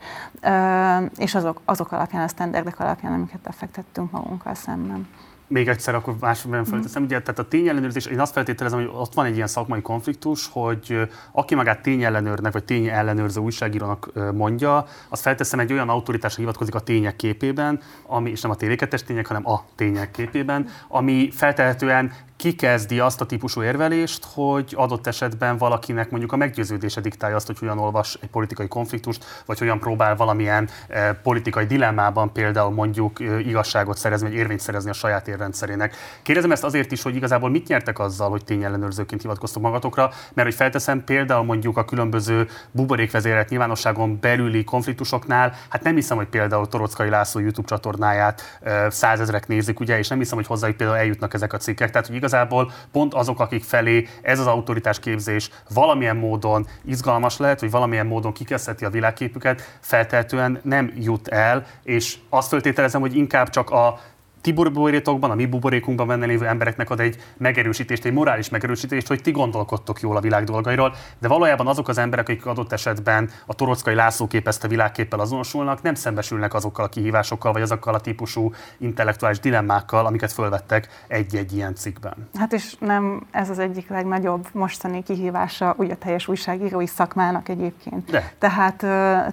Speaker 12: És azok, azok alapján, a standardek alapján, amiket befektettünk magunkkal szemben
Speaker 1: még egyszer akkor másodban felteszem. Mm. Ugye, tehát a tényellenőrzés, én azt feltételezem, hogy ott van egy ilyen szakmai konfliktus, hogy aki magát tényellenőrnek, vagy tényellenőrző újságírónak mondja, az felteszem egy olyan autoritásra hivatkozik a tények képében, ami, és nem a tévékettes tények, hanem a tények képében, ami feltehetően kikezdi azt a típusú érvelést, hogy adott esetben valakinek mondjuk a meggyőződése diktálja azt, hogy hogyan olvas egy politikai konfliktust, vagy hogyan próbál valamilyen eh, politikai dilemmában például mondjuk eh, igazságot szerezni, vagy érvényt szerezni a saját érrendszerének. Kérdezem ezt azért is, hogy igazából mit nyertek azzal, hogy tényellenőrzőként hivatkoztok magatokra, mert hogy felteszem például mondjuk a különböző buborékvezérelt nyilvánosságon belüli konfliktusoknál, hát nem hiszem, hogy például Torockai László YouTube csatornáját eh, százezrek nézik, ugye, és nem hiszem, hogy hozzájuk például eljutnak ezek a cikkek. Tehát, hogy igazából pont azok, akik felé ez az autoritás képzés valamilyen módon izgalmas lehet, vagy valamilyen módon kikezdheti a világképüket, feltehetően nem jut el, és azt föltételezem, hogy inkább csak a ti buborékokban, a mi buborékunkban benne lévő embereknek ad egy megerősítést, egy morális megerősítést, hogy ti gondolkodtok jól a világ dolgairól, de valójában azok az emberek, akik adott esetben a torockai László képezte világképpel azonosulnak, nem szembesülnek azokkal a kihívásokkal, vagy azokkal a típusú intellektuális dilemmákkal, amiket fölvettek egy-egy ilyen cikkben.
Speaker 12: Hát és nem ez az egyik legnagyobb mostani kihívása úgy a teljes újságírói szakmának egyébként.
Speaker 1: De.
Speaker 12: Tehát,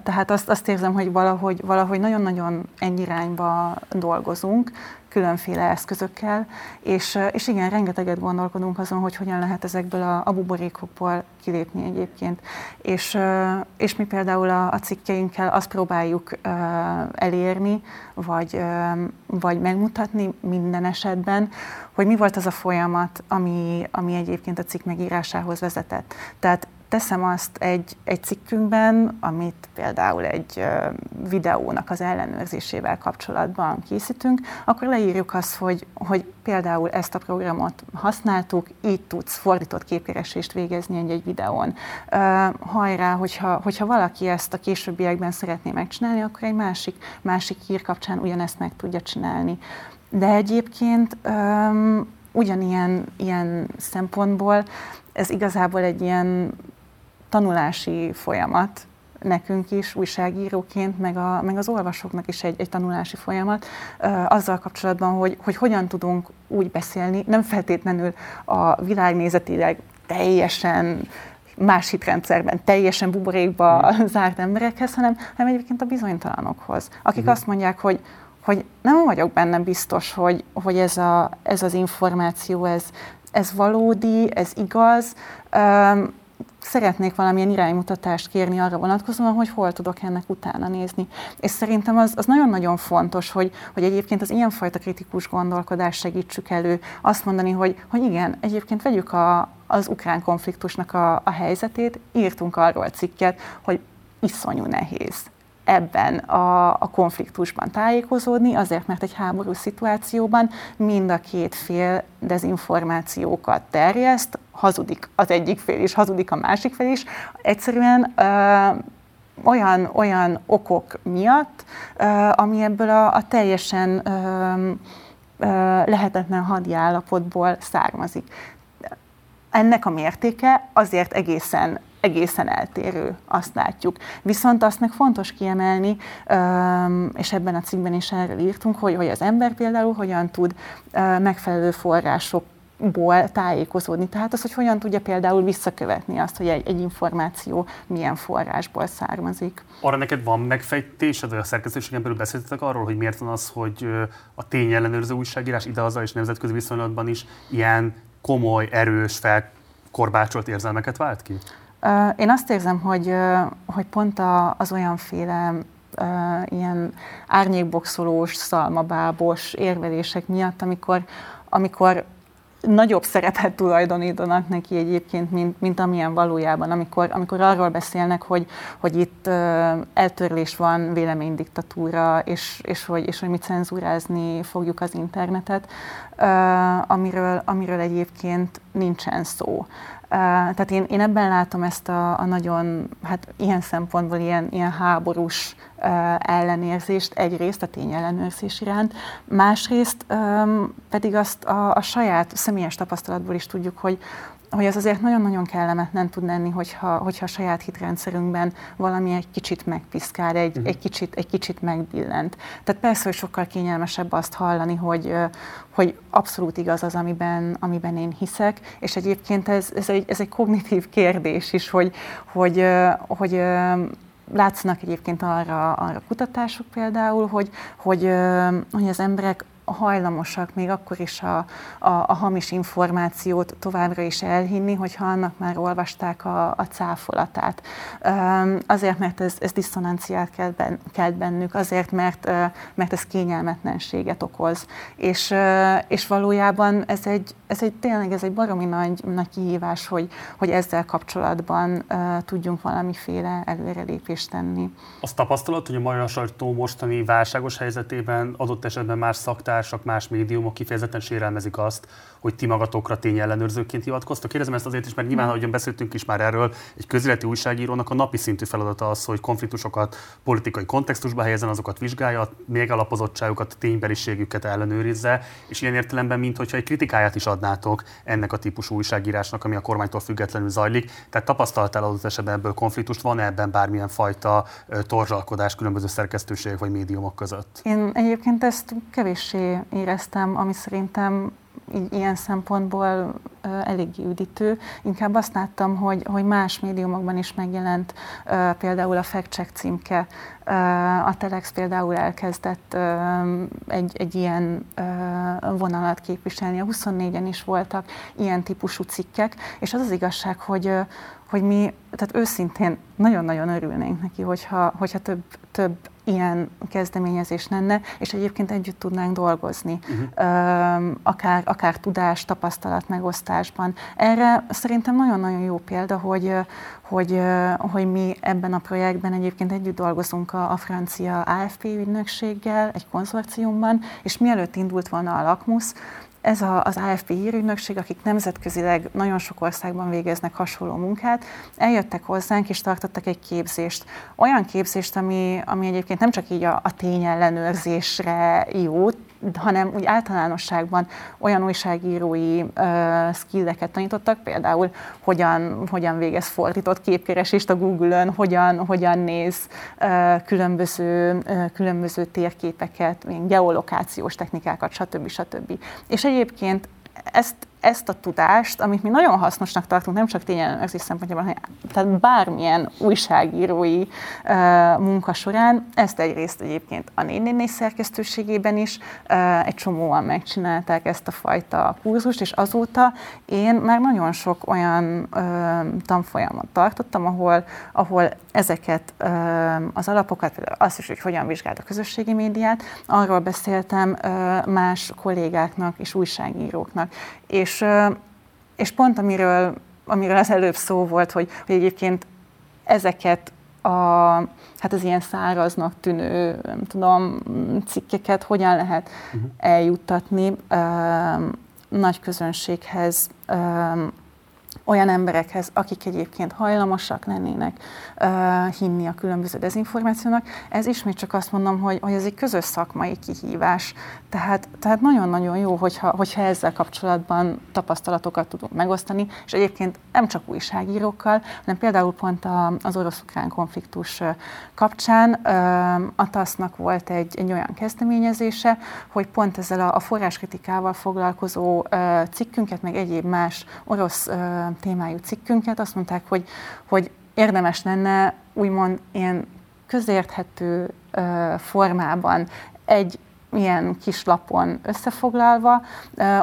Speaker 12: tehát azt, azt érzem, hogy valahogy, valahogy nagyon-nagyon ennyi irányba dolgozunk, különféle eszközökkel, és, és igen, rengeteget gondolkodunk azon, hogy hogyan lehet ezekből a, a buborékokból kilépni egyébként. És, és mi például a, a cikkeinkkel azt próbáljuk elérni, vagy, vagy megmutatni minden esetben, hogy mi volt az a folyamat, ami, ami egyébként a cikk megírásához vezetett. Tehát teszem azt egy, egy cikkünkben, amit például egy videónak az ellenőrzésével kapcsolatban készítünk, akkor leírjuk azt, hogy, hogy például ezt a programot használtuk, így tudsz fordított képkeresést végezni egy-egy videón. Hajrá, hogyha, hogyha valaki ezt a későbbiekben szeretné megcsinálni, akkor egy másik, másik hír kapcsán ugyanezt meg tudja csinálni. De egyébként um, ugyanilyen ilyen szempontból ez igazából egy ilyen tanulási folyamat, nekünk is újságíróként, meg, a, meg az olvasóknak is egy, egy tanulási folyamat, azzal kapcsolatban, hogy, hogy hogyan tudunk úgy beszélni, nem feltétlenül a világnézetileg teljesen más hitrendszerben, teljesen buborékba mm. zárt emberekhez, hanem, hanem egyébként a bizonytalanokhoz, akik mm. azt mondják, hogy, hogy nem vagyok benne biztos, hogy, hogy ez, a, ez az információ, ez, ez valódi, ez igaz, szeretnék valamilyen iránymutatást kérni arra vonatkozóan, hogy hol tudok ennek utána nézni. És szerintem az, az nagyon-nagyon fontos, hogy, hogy egyébként az ilyenfajta kritikus gondolkodás segítsük elő. Azt mondani, hogy, hogy igen, egyébként vegyük a, az ukrán konfliktusnak a, a helyzetét, írtunk arról cikket, hogy iszonyú nehéz ebben a, a konfliktusban tájékozódni, azért, mert egy háború szituációban mind a két fél dezinformációkat terjeszt, hazudik az egyik fél is, hazudik a másik fél is. Egyszerűen ö, olyan, olyan okok miatt, ö, ami ebből a, a teljesen ö, ö, lehetetlen hadi származik. Ennek a mértéke azért egészen egészen eltérő, azt látjuk. Viszont azt meg fontos kiemelni, és ebben a cikkben is erről írtunk, hogy, hogy az ember például hogyan tud megfelelő források ból tájékozódni. Tehát az, hogy hogyan tudja például visszakövetni azt, hogy egy, egy információ milyen forrásból származik.
Speaker 1: Arra neked van megfejtésed, vagy a szerkesztőségen belül beszéltetek arról, hogy miért van az, hogy a tényellenőrző újságírás idehaza és nemzetközi viszonylatban is ilyen komoly, erős, felkorbácsolt érzelmeket vált ki?
Speaker 12: Én azt érzem, hogy, hogy pont az olyanféle ilyen árnyékboxolós, szalmabábos érvelések miatt, amikor, amikor nagyobb szerepet tulajdonítanak neki egyébként, mint, mint amilyen valójában, amikor, amikor arról beszélnek, hogy, hogy itt uh, eltörlés van, véleménydiktatúra, és, és, hogy, és hogy mi cenzúrázni fogjuk az internetet, amiről, amiről egyébként nincsen szó. Tehát én, én ebben látom ezt a, a nagyon, hát ilyen szempontból ilyen, ilyen háborús ellenérzést egyrészt a tényellenőrzés iránt, másrészt pedig azt a, a saját személyes tapasztalatból is tudjuk, hogy, hogy ez azért nagyon-nagyon kellemetlen tud lenni, hogyha, hogyha a saját hitrendszerünkben valami egy kicsit megpiszkál, egy, uh-huh. egy, kicsit, egy kicsit megbillent. Tehát persze, hogy sokkal kényelmesebb azt hallani, hogy, hogy abszolút igaz az, amiben, amiben én hiszek, és egyébként ez, ez, egy, ez egy kognitív kérdés is, hogy, hogy, hogy, hogy látszanak egyébként arra, arra kutatások például, hogy, hogy, hogy az emberek hajlamosak még akkor is a, a, a hamis információt továbbra is elhinni, hogyha annak már olvasták a, a cáfolatát. Azért, mert ez, ez diszonanciát kelt, ben, bennük, azért, mert, mert ez kényelmetlenséget okoz. És, és valójában ez egy, ez egy tényleg ez egy baromi nagy, nagy kihívás, hogy, hogy ezzel kapcsolatban tudjunk valamiféle előrelépést tenni.
Speaker 1: Azt tapasztalat, hogy a magyar sajtó mostani válságos helyzetében adott esetben más szaktár újságírótársak, más médiumok kifejezetten sérelmezik azt, hogy ti magatokra tényellenőrzőként hivatkoztok. Kérdezem ezt azért is, mert nyilván, ahogyan beszéltünk is már erről, egy közéleti újságírónak a napi szintű feladata az, hogy konfliktusokat politikai kontextusba helyezzen, azokat vizsgálja, még alapozottságukat, ténybeliségüket ellenőrizze, és ilyen értelemben, mintha egy kritikáját is adnátok ennek a típusú újságírásnak, ami a kormánytól függetlenül zajlik. Tehát tapasztaltál adott esetben ebből konfliktust, van ebben bármilyen fajta torzsalkodás különböző szerkesztőségek vagy médiumok között?
Speaker 12: Én egyébként ezt kevéssé éreztem, ami szerintem ilyen szempontból eléggé üdítő. Inkább azt láttam, hogy, hogy más médiumokban is megjelent például a Fact Check címke. A Telex például elkezdett egy, egy ilyen vonalat képviselni. A 24-en is voltak ilyen típusú cikkek, és az az igazság, hogy, hogy mi, tehát őszintén nagyon-nagyon örülnénk neki, hogyha, hogyha több, több ilyen kezdeményezés lenne, és egyébként együtt tudnánk dolgozni, uh-huh. akár, akár tudás, tapasztalat megosztásban. Erre szerintem nagyon-nagyon jó példa, hogy, hogy, hogy mi ebben a projektben egyébként együtt dolgozunk a, a francia AFP ügynökséggel, egy konzorciumban, és mielőtt indult volna a Lakmus, ez a, az AFP hírügynökség, akik nemzetközileg nagyon sok országban végeznek hasonló munkát, eljöttek hozzánk és tartottak egy képzést. Olyan képzést, ami, ami egyébként nem csak így a, a tényellenőrzésre jó, hanem úgy általánosságban olyan újságírói uh, skilleket tanítottak, például hogyan, hogyan végez fordított képkeresést a Google-ön, hogyan, hogyan néz uh, különböző, uh, különböző térképeket, geolokációs technikákat, stb. stb. És egyébként ezt ezt a tudást, amit mi nagyon hasznosnak tartunk, nem csak tényellenőrzés szempontjából, hanem tehát bármilyen újságírói uh, munka során, ezt egyrészt egyébként a 444 szerkesztőségében is uh, egy csomóan megcsinálták ezt a fajta kurzust, és azóta én már nagyon sok olyan uh, tanfolyamot tartottam, ahol, ahol ezeket uh, az alapokat, például azt is, hogy hogyan vizsgált a közösségi médiát, arról beszéltem uh, más kollégáknak és újságíróknak. És, és pont amiről, amiről az előbb szó volt, hogy, hogy egyébként ezeket a, hát az ilyen száraznak tűnő, nem tudom, cikkeket hogyan lehet uh-huh. eljuttatni nagy közönséghez, olyan emberekhez, akik egyébként hajlamosak lennének uh, hinni a különböző dezinformációnak. Ez ismét csak azt mondom, hogy, hogy ez egy közös szakmai kihívás. Tehát, tehát nagyon-nagyon jó, hogyha, hogyha ezzel kapcsolatban tapasztalatokat tudunk megosztani, és egyébként nem csak újságírókkal, hanem például pont a, az orosz-ukrán konfliktus kapcsán uh, a TASZ-nak volt egy, egy olyan kezdeményezése, hogy pont ezzel a, a forráskritikával foglalkozó uh, cikkünket, meg egyéb más orosz uh, témájú cikkünket, azt mondták, hogy, hogy érdemes lenne úgymond ilyen közérthető formában egy ilyen kis lapon összefoglalva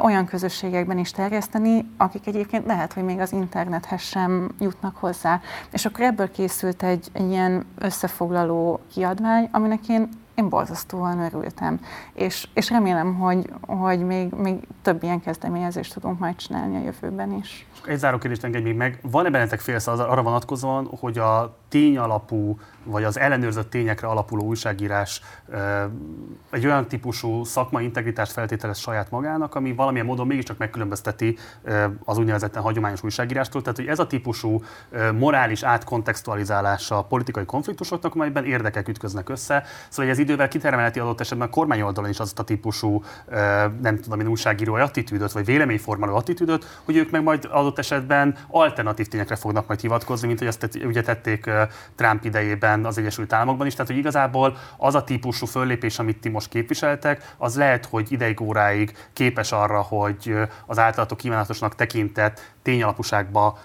Speaker 12: olyan közösségekben is terjeszteni, akik egyébként lehet, hogy még az internethez sem jutnak hozzá. És akkor ebből készült egy, egy ilyen összefoglaló kiadvány, aminek én én borzasztóan örültem. És, és remélem, hogy, hogy még, még több ilyen kezdeményezést tudunk majd csinálni a jövőben is.
Speaker 1: Egy záró kérdést engedj még meg. Van-e bennetek félsz arra vonatkozóan, hogy a tény alapú, vagy az ellenőrzött tényekre alapuló újságírás egy olyan típusú szakmai integritást feltételez saját magának, ami valamilyen módon mégiscsak megkülönbözteti az úgynevezetten hagyományos újságírástól. Tehát, hogy ez a típusú morális átkontextualizálása a politikai konfliktusoknak, amelyben érdekek ütköznek össze. Szóval ez idővel kitermelheti adott esetben a kormány oldalon is azt a típusú, nem tudom én, újságírói attitűdöt, vagy véleményformáló attitűdöt, hogy ők meg majd adott esetben alternatív tényekre fognak majd hivatkozni, mint hogy ezt ugye tették Trump idejében az Egyesült Államokban is. Tehát, hogy igazából az a típusú föllépés, amit ti most képviseltek, az lehet, hogy ideig óráig képes arra, hogy az általatok kívánatosnak tekintett tényalapúságba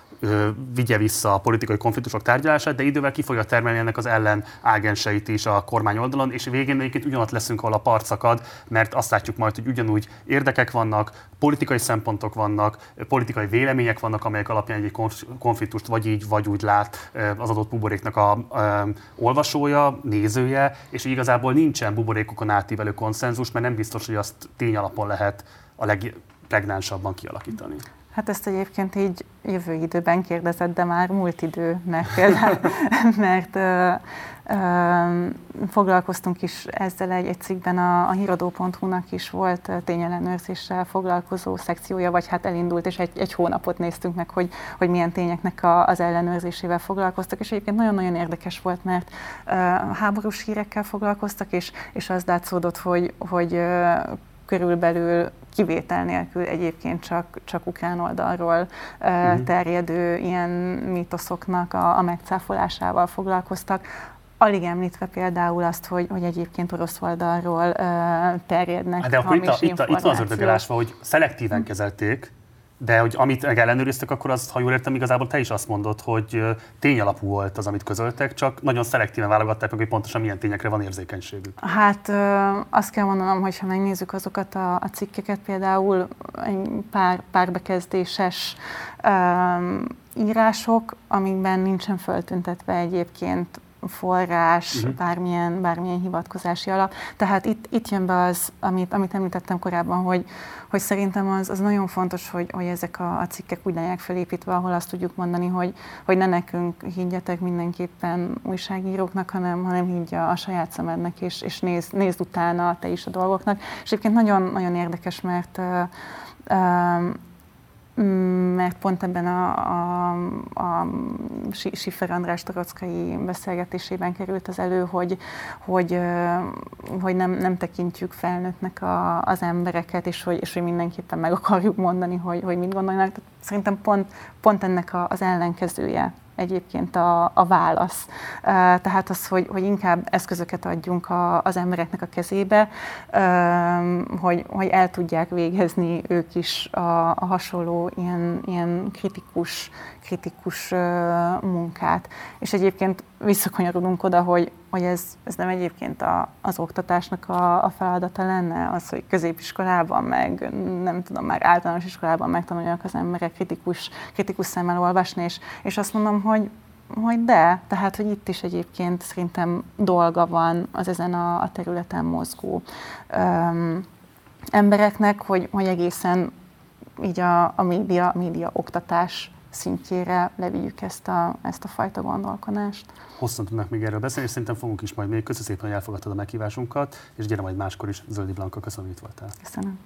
Speaker 1: vigye vissza a politikai konfliktusok tárgyalását, de idővel ki fogja termelni ennek az ellen ágenseit is a kormány oldalon, és végén egyébként ugyanott leszünk, ahol a part szakad, mert azt látjuk majd, hogy ugyanúgy érdekek vannak, politikai szempontok vannak, politikai vélemények vannak, amelyek alapján egy konfliktust vagy így, vagy úgy lát az adott buboréknak a, a olvasója, nézője, és igazából nincsen buborékokon átívelő konszenzus, mert nem biztos, hogy azt tény alapon lehet a legpregnánsabban kialakítani.
Speaker 12: Hát ezt egyébként így jövő időben kérdezett, de már múlt idő, mert például, mert ö, ö, foglalkoztunk is ezzel egy, egy cikkben, a, a híradó.hu-nak is volt tényellenőrzéssel foglalkozó szekciója, vagy hát elindult, és egy, egy hónapot néztünk meg, hogy, hogy milyen tényeknek a, az ellenőrzésével foglalkoztak, és egyébként nagyon-nagyon érdekes volt, mert ö, háborús hírekkel foglalkoztak, és, és az látszódott, hogy, hogy körülbelül kivétel nélkül egyébként csak, csak ukrán oldalról uh-huh. terjedő ilyen mítoszoknak a, a megcáfolásával foglalkoztak, alig említve például azt, hogy, hogy egyébként orosz oldalról uh, terjednek.
Speaker 1: Hát de akkor itt, a, itt, a, itt van az ördögölásva, hogy szelektíven kezelték, de hogy amit ellenőriztek, akkor az, ha jól értem, igazából te is azt mondod, hogy tényalapú volt az, amit közöltek, csak nagyon szelektíven válogatták meg, hogy pontosan milyen tényekre van érzékenységük.
Speaker 12: Hát azt kell mondanom, hogy ha megnézzük azokat a, a cikkeket, például egy pár, pár bekezdéses um, írások, amikben nincsen föltüntetve egyébként forrás, uh-huh. bármilyen, bármilyen hivatkozási alap. Tehát itt, itt jön be az, amit, amit említettem korábban, hogy, hogy szerintem az, az nagyon fontos, hogy, hogy ezek a, a cikkek úgy legyenek felépítve, ahol azt tudjuk mondani, hogy, hogy ne nekünk higgyetek mindenképpen újságíróknak, hanem, hanem higgy a, a saját szemednek, és, és nézd, nézd utána te is a dolgoknak. És egyébként nagyon, nagyon érdekes, mert uh, uh, mert pont ebben a, a, a Siffer András Torockai beszélgetésében került az elő, hogy, hogy, hogy nem, nem tekintjük felnőttnek a, az embereket, és hogy, és hogy mindenképpen meg akarjuk mondani, hogy, hogy mit gondolnak. Tehát szerintem pont, pont ennek a, az ellenkezője egyébként a, a válasz. Tehát az, hogy, hogy inkább eszközöket adjunk a, az embereknek a kezébe, hogy, hogy el tudják végezni ők is a, a hasonló ilyen, ilyen kritikus, kritikus munkát. És egyébként visszakanyarodunk oda, hogy, hogy ez, ez nem egyébként a, az oktatásnak a, a feladata lenne, az, hogy középiskolában, meg nem tudom, már általános iskolában megtanuljanak az emberek kritikus, kritikus szemmel olvasni, és, és azt mondom, hogy hogy de, tehát, hogy itt is egyébként szerintem dolga van az ezen a, a területen mozgó öm, embereknek, hogy, hogy egészen így a, a média, a média oktatás szintjére levigyük ezt a, ezt a fajta gondolkodást.
Speaker 1: Hosszan tudnak még erről beszélni, és szerintem fogunk is majd még. Köszönöm szépen, hogy elfogadtad a meghívásunkat, és gyere majd máskor is, Zöldi Blanka, köszönöm, hogy itt voltál.
Speaker 12: Köszönöm.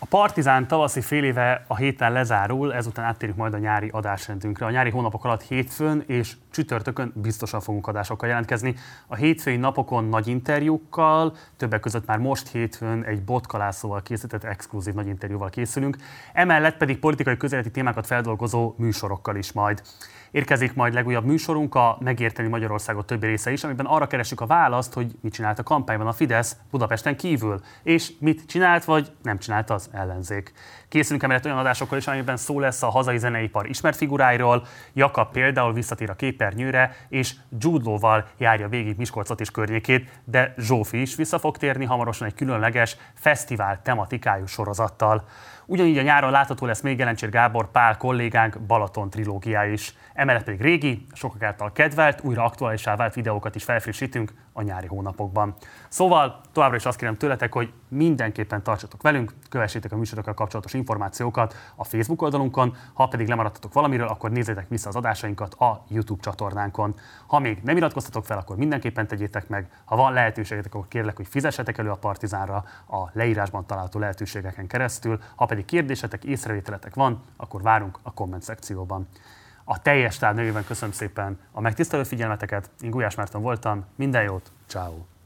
Speaker 1: A Partizán tavaszi fél éve a héten lezárul, ezután áttérünk majd a nyári adásrendünkre. A nyári hónapok alatt hétfőn és csütörtökön biztosan fogunk adásokkal jelentkezni. A hétfői napokon nagy interjúkkal, többek között már most hétfőn egy botkalászóval készített exkluzív nagy interjúval készülünk, emellett pedig politikai közeleti témákat feldolgozó műsorokkal is majd. Érkezik majd legújabb műsorunk, a Megérteni Magyarországot többi része is, amiben arra keresünk a választ, hogy mit csinált a kampányban a Fidesz Budapesten kívül, és mit csinált vagy nem csinált az ellenzék. Készülünk emellett olyan adásokkal is, amiben szó lesz a hazai zeneipar ismert figuráiról, Jakab például visszatér a képernyőre, és Jude járja végig Miskolcot és környékét, de Zsófi is vissza fog térni hamarosan egy különleges fesztivál tematikájú sorozattal. Ugyanígy a nyáron látható lesz még Jelencsér Gábor Pál kollégánk Balaton trilógiája is. Emellett pedig régi, sokak által kedvelt, újra aktuálisá vált videókat is felfrissítünk a nyári hónapokban. Szóval továbbra is azt kérem tőletek, hogy mindenképpen tartsatok velünk, kövessétek a műsorokkal kapcsolatos információkat a Facebook oldalunkon, ha pedig lemaradtatok valamiről, akkor nézzétek vissza az adásainkat a YouTube csatornánkon. Ha még nem iratkoztatok fel, akkor mindenképpen tegyétek meg. Ha van lehetőségetek, akkor kérlek, hogy fizessetek elő a Partizánra a leírásban található lehetőségeken keresztül. Ha pedig kérdésetek, észrevételetek van, akkor várunk a komment szekcióban. A teljes táv nevében köszönöm szépen a megtisztelő figyelmeteket. Én Gulyás Márton voltam. Minden jót, ciao.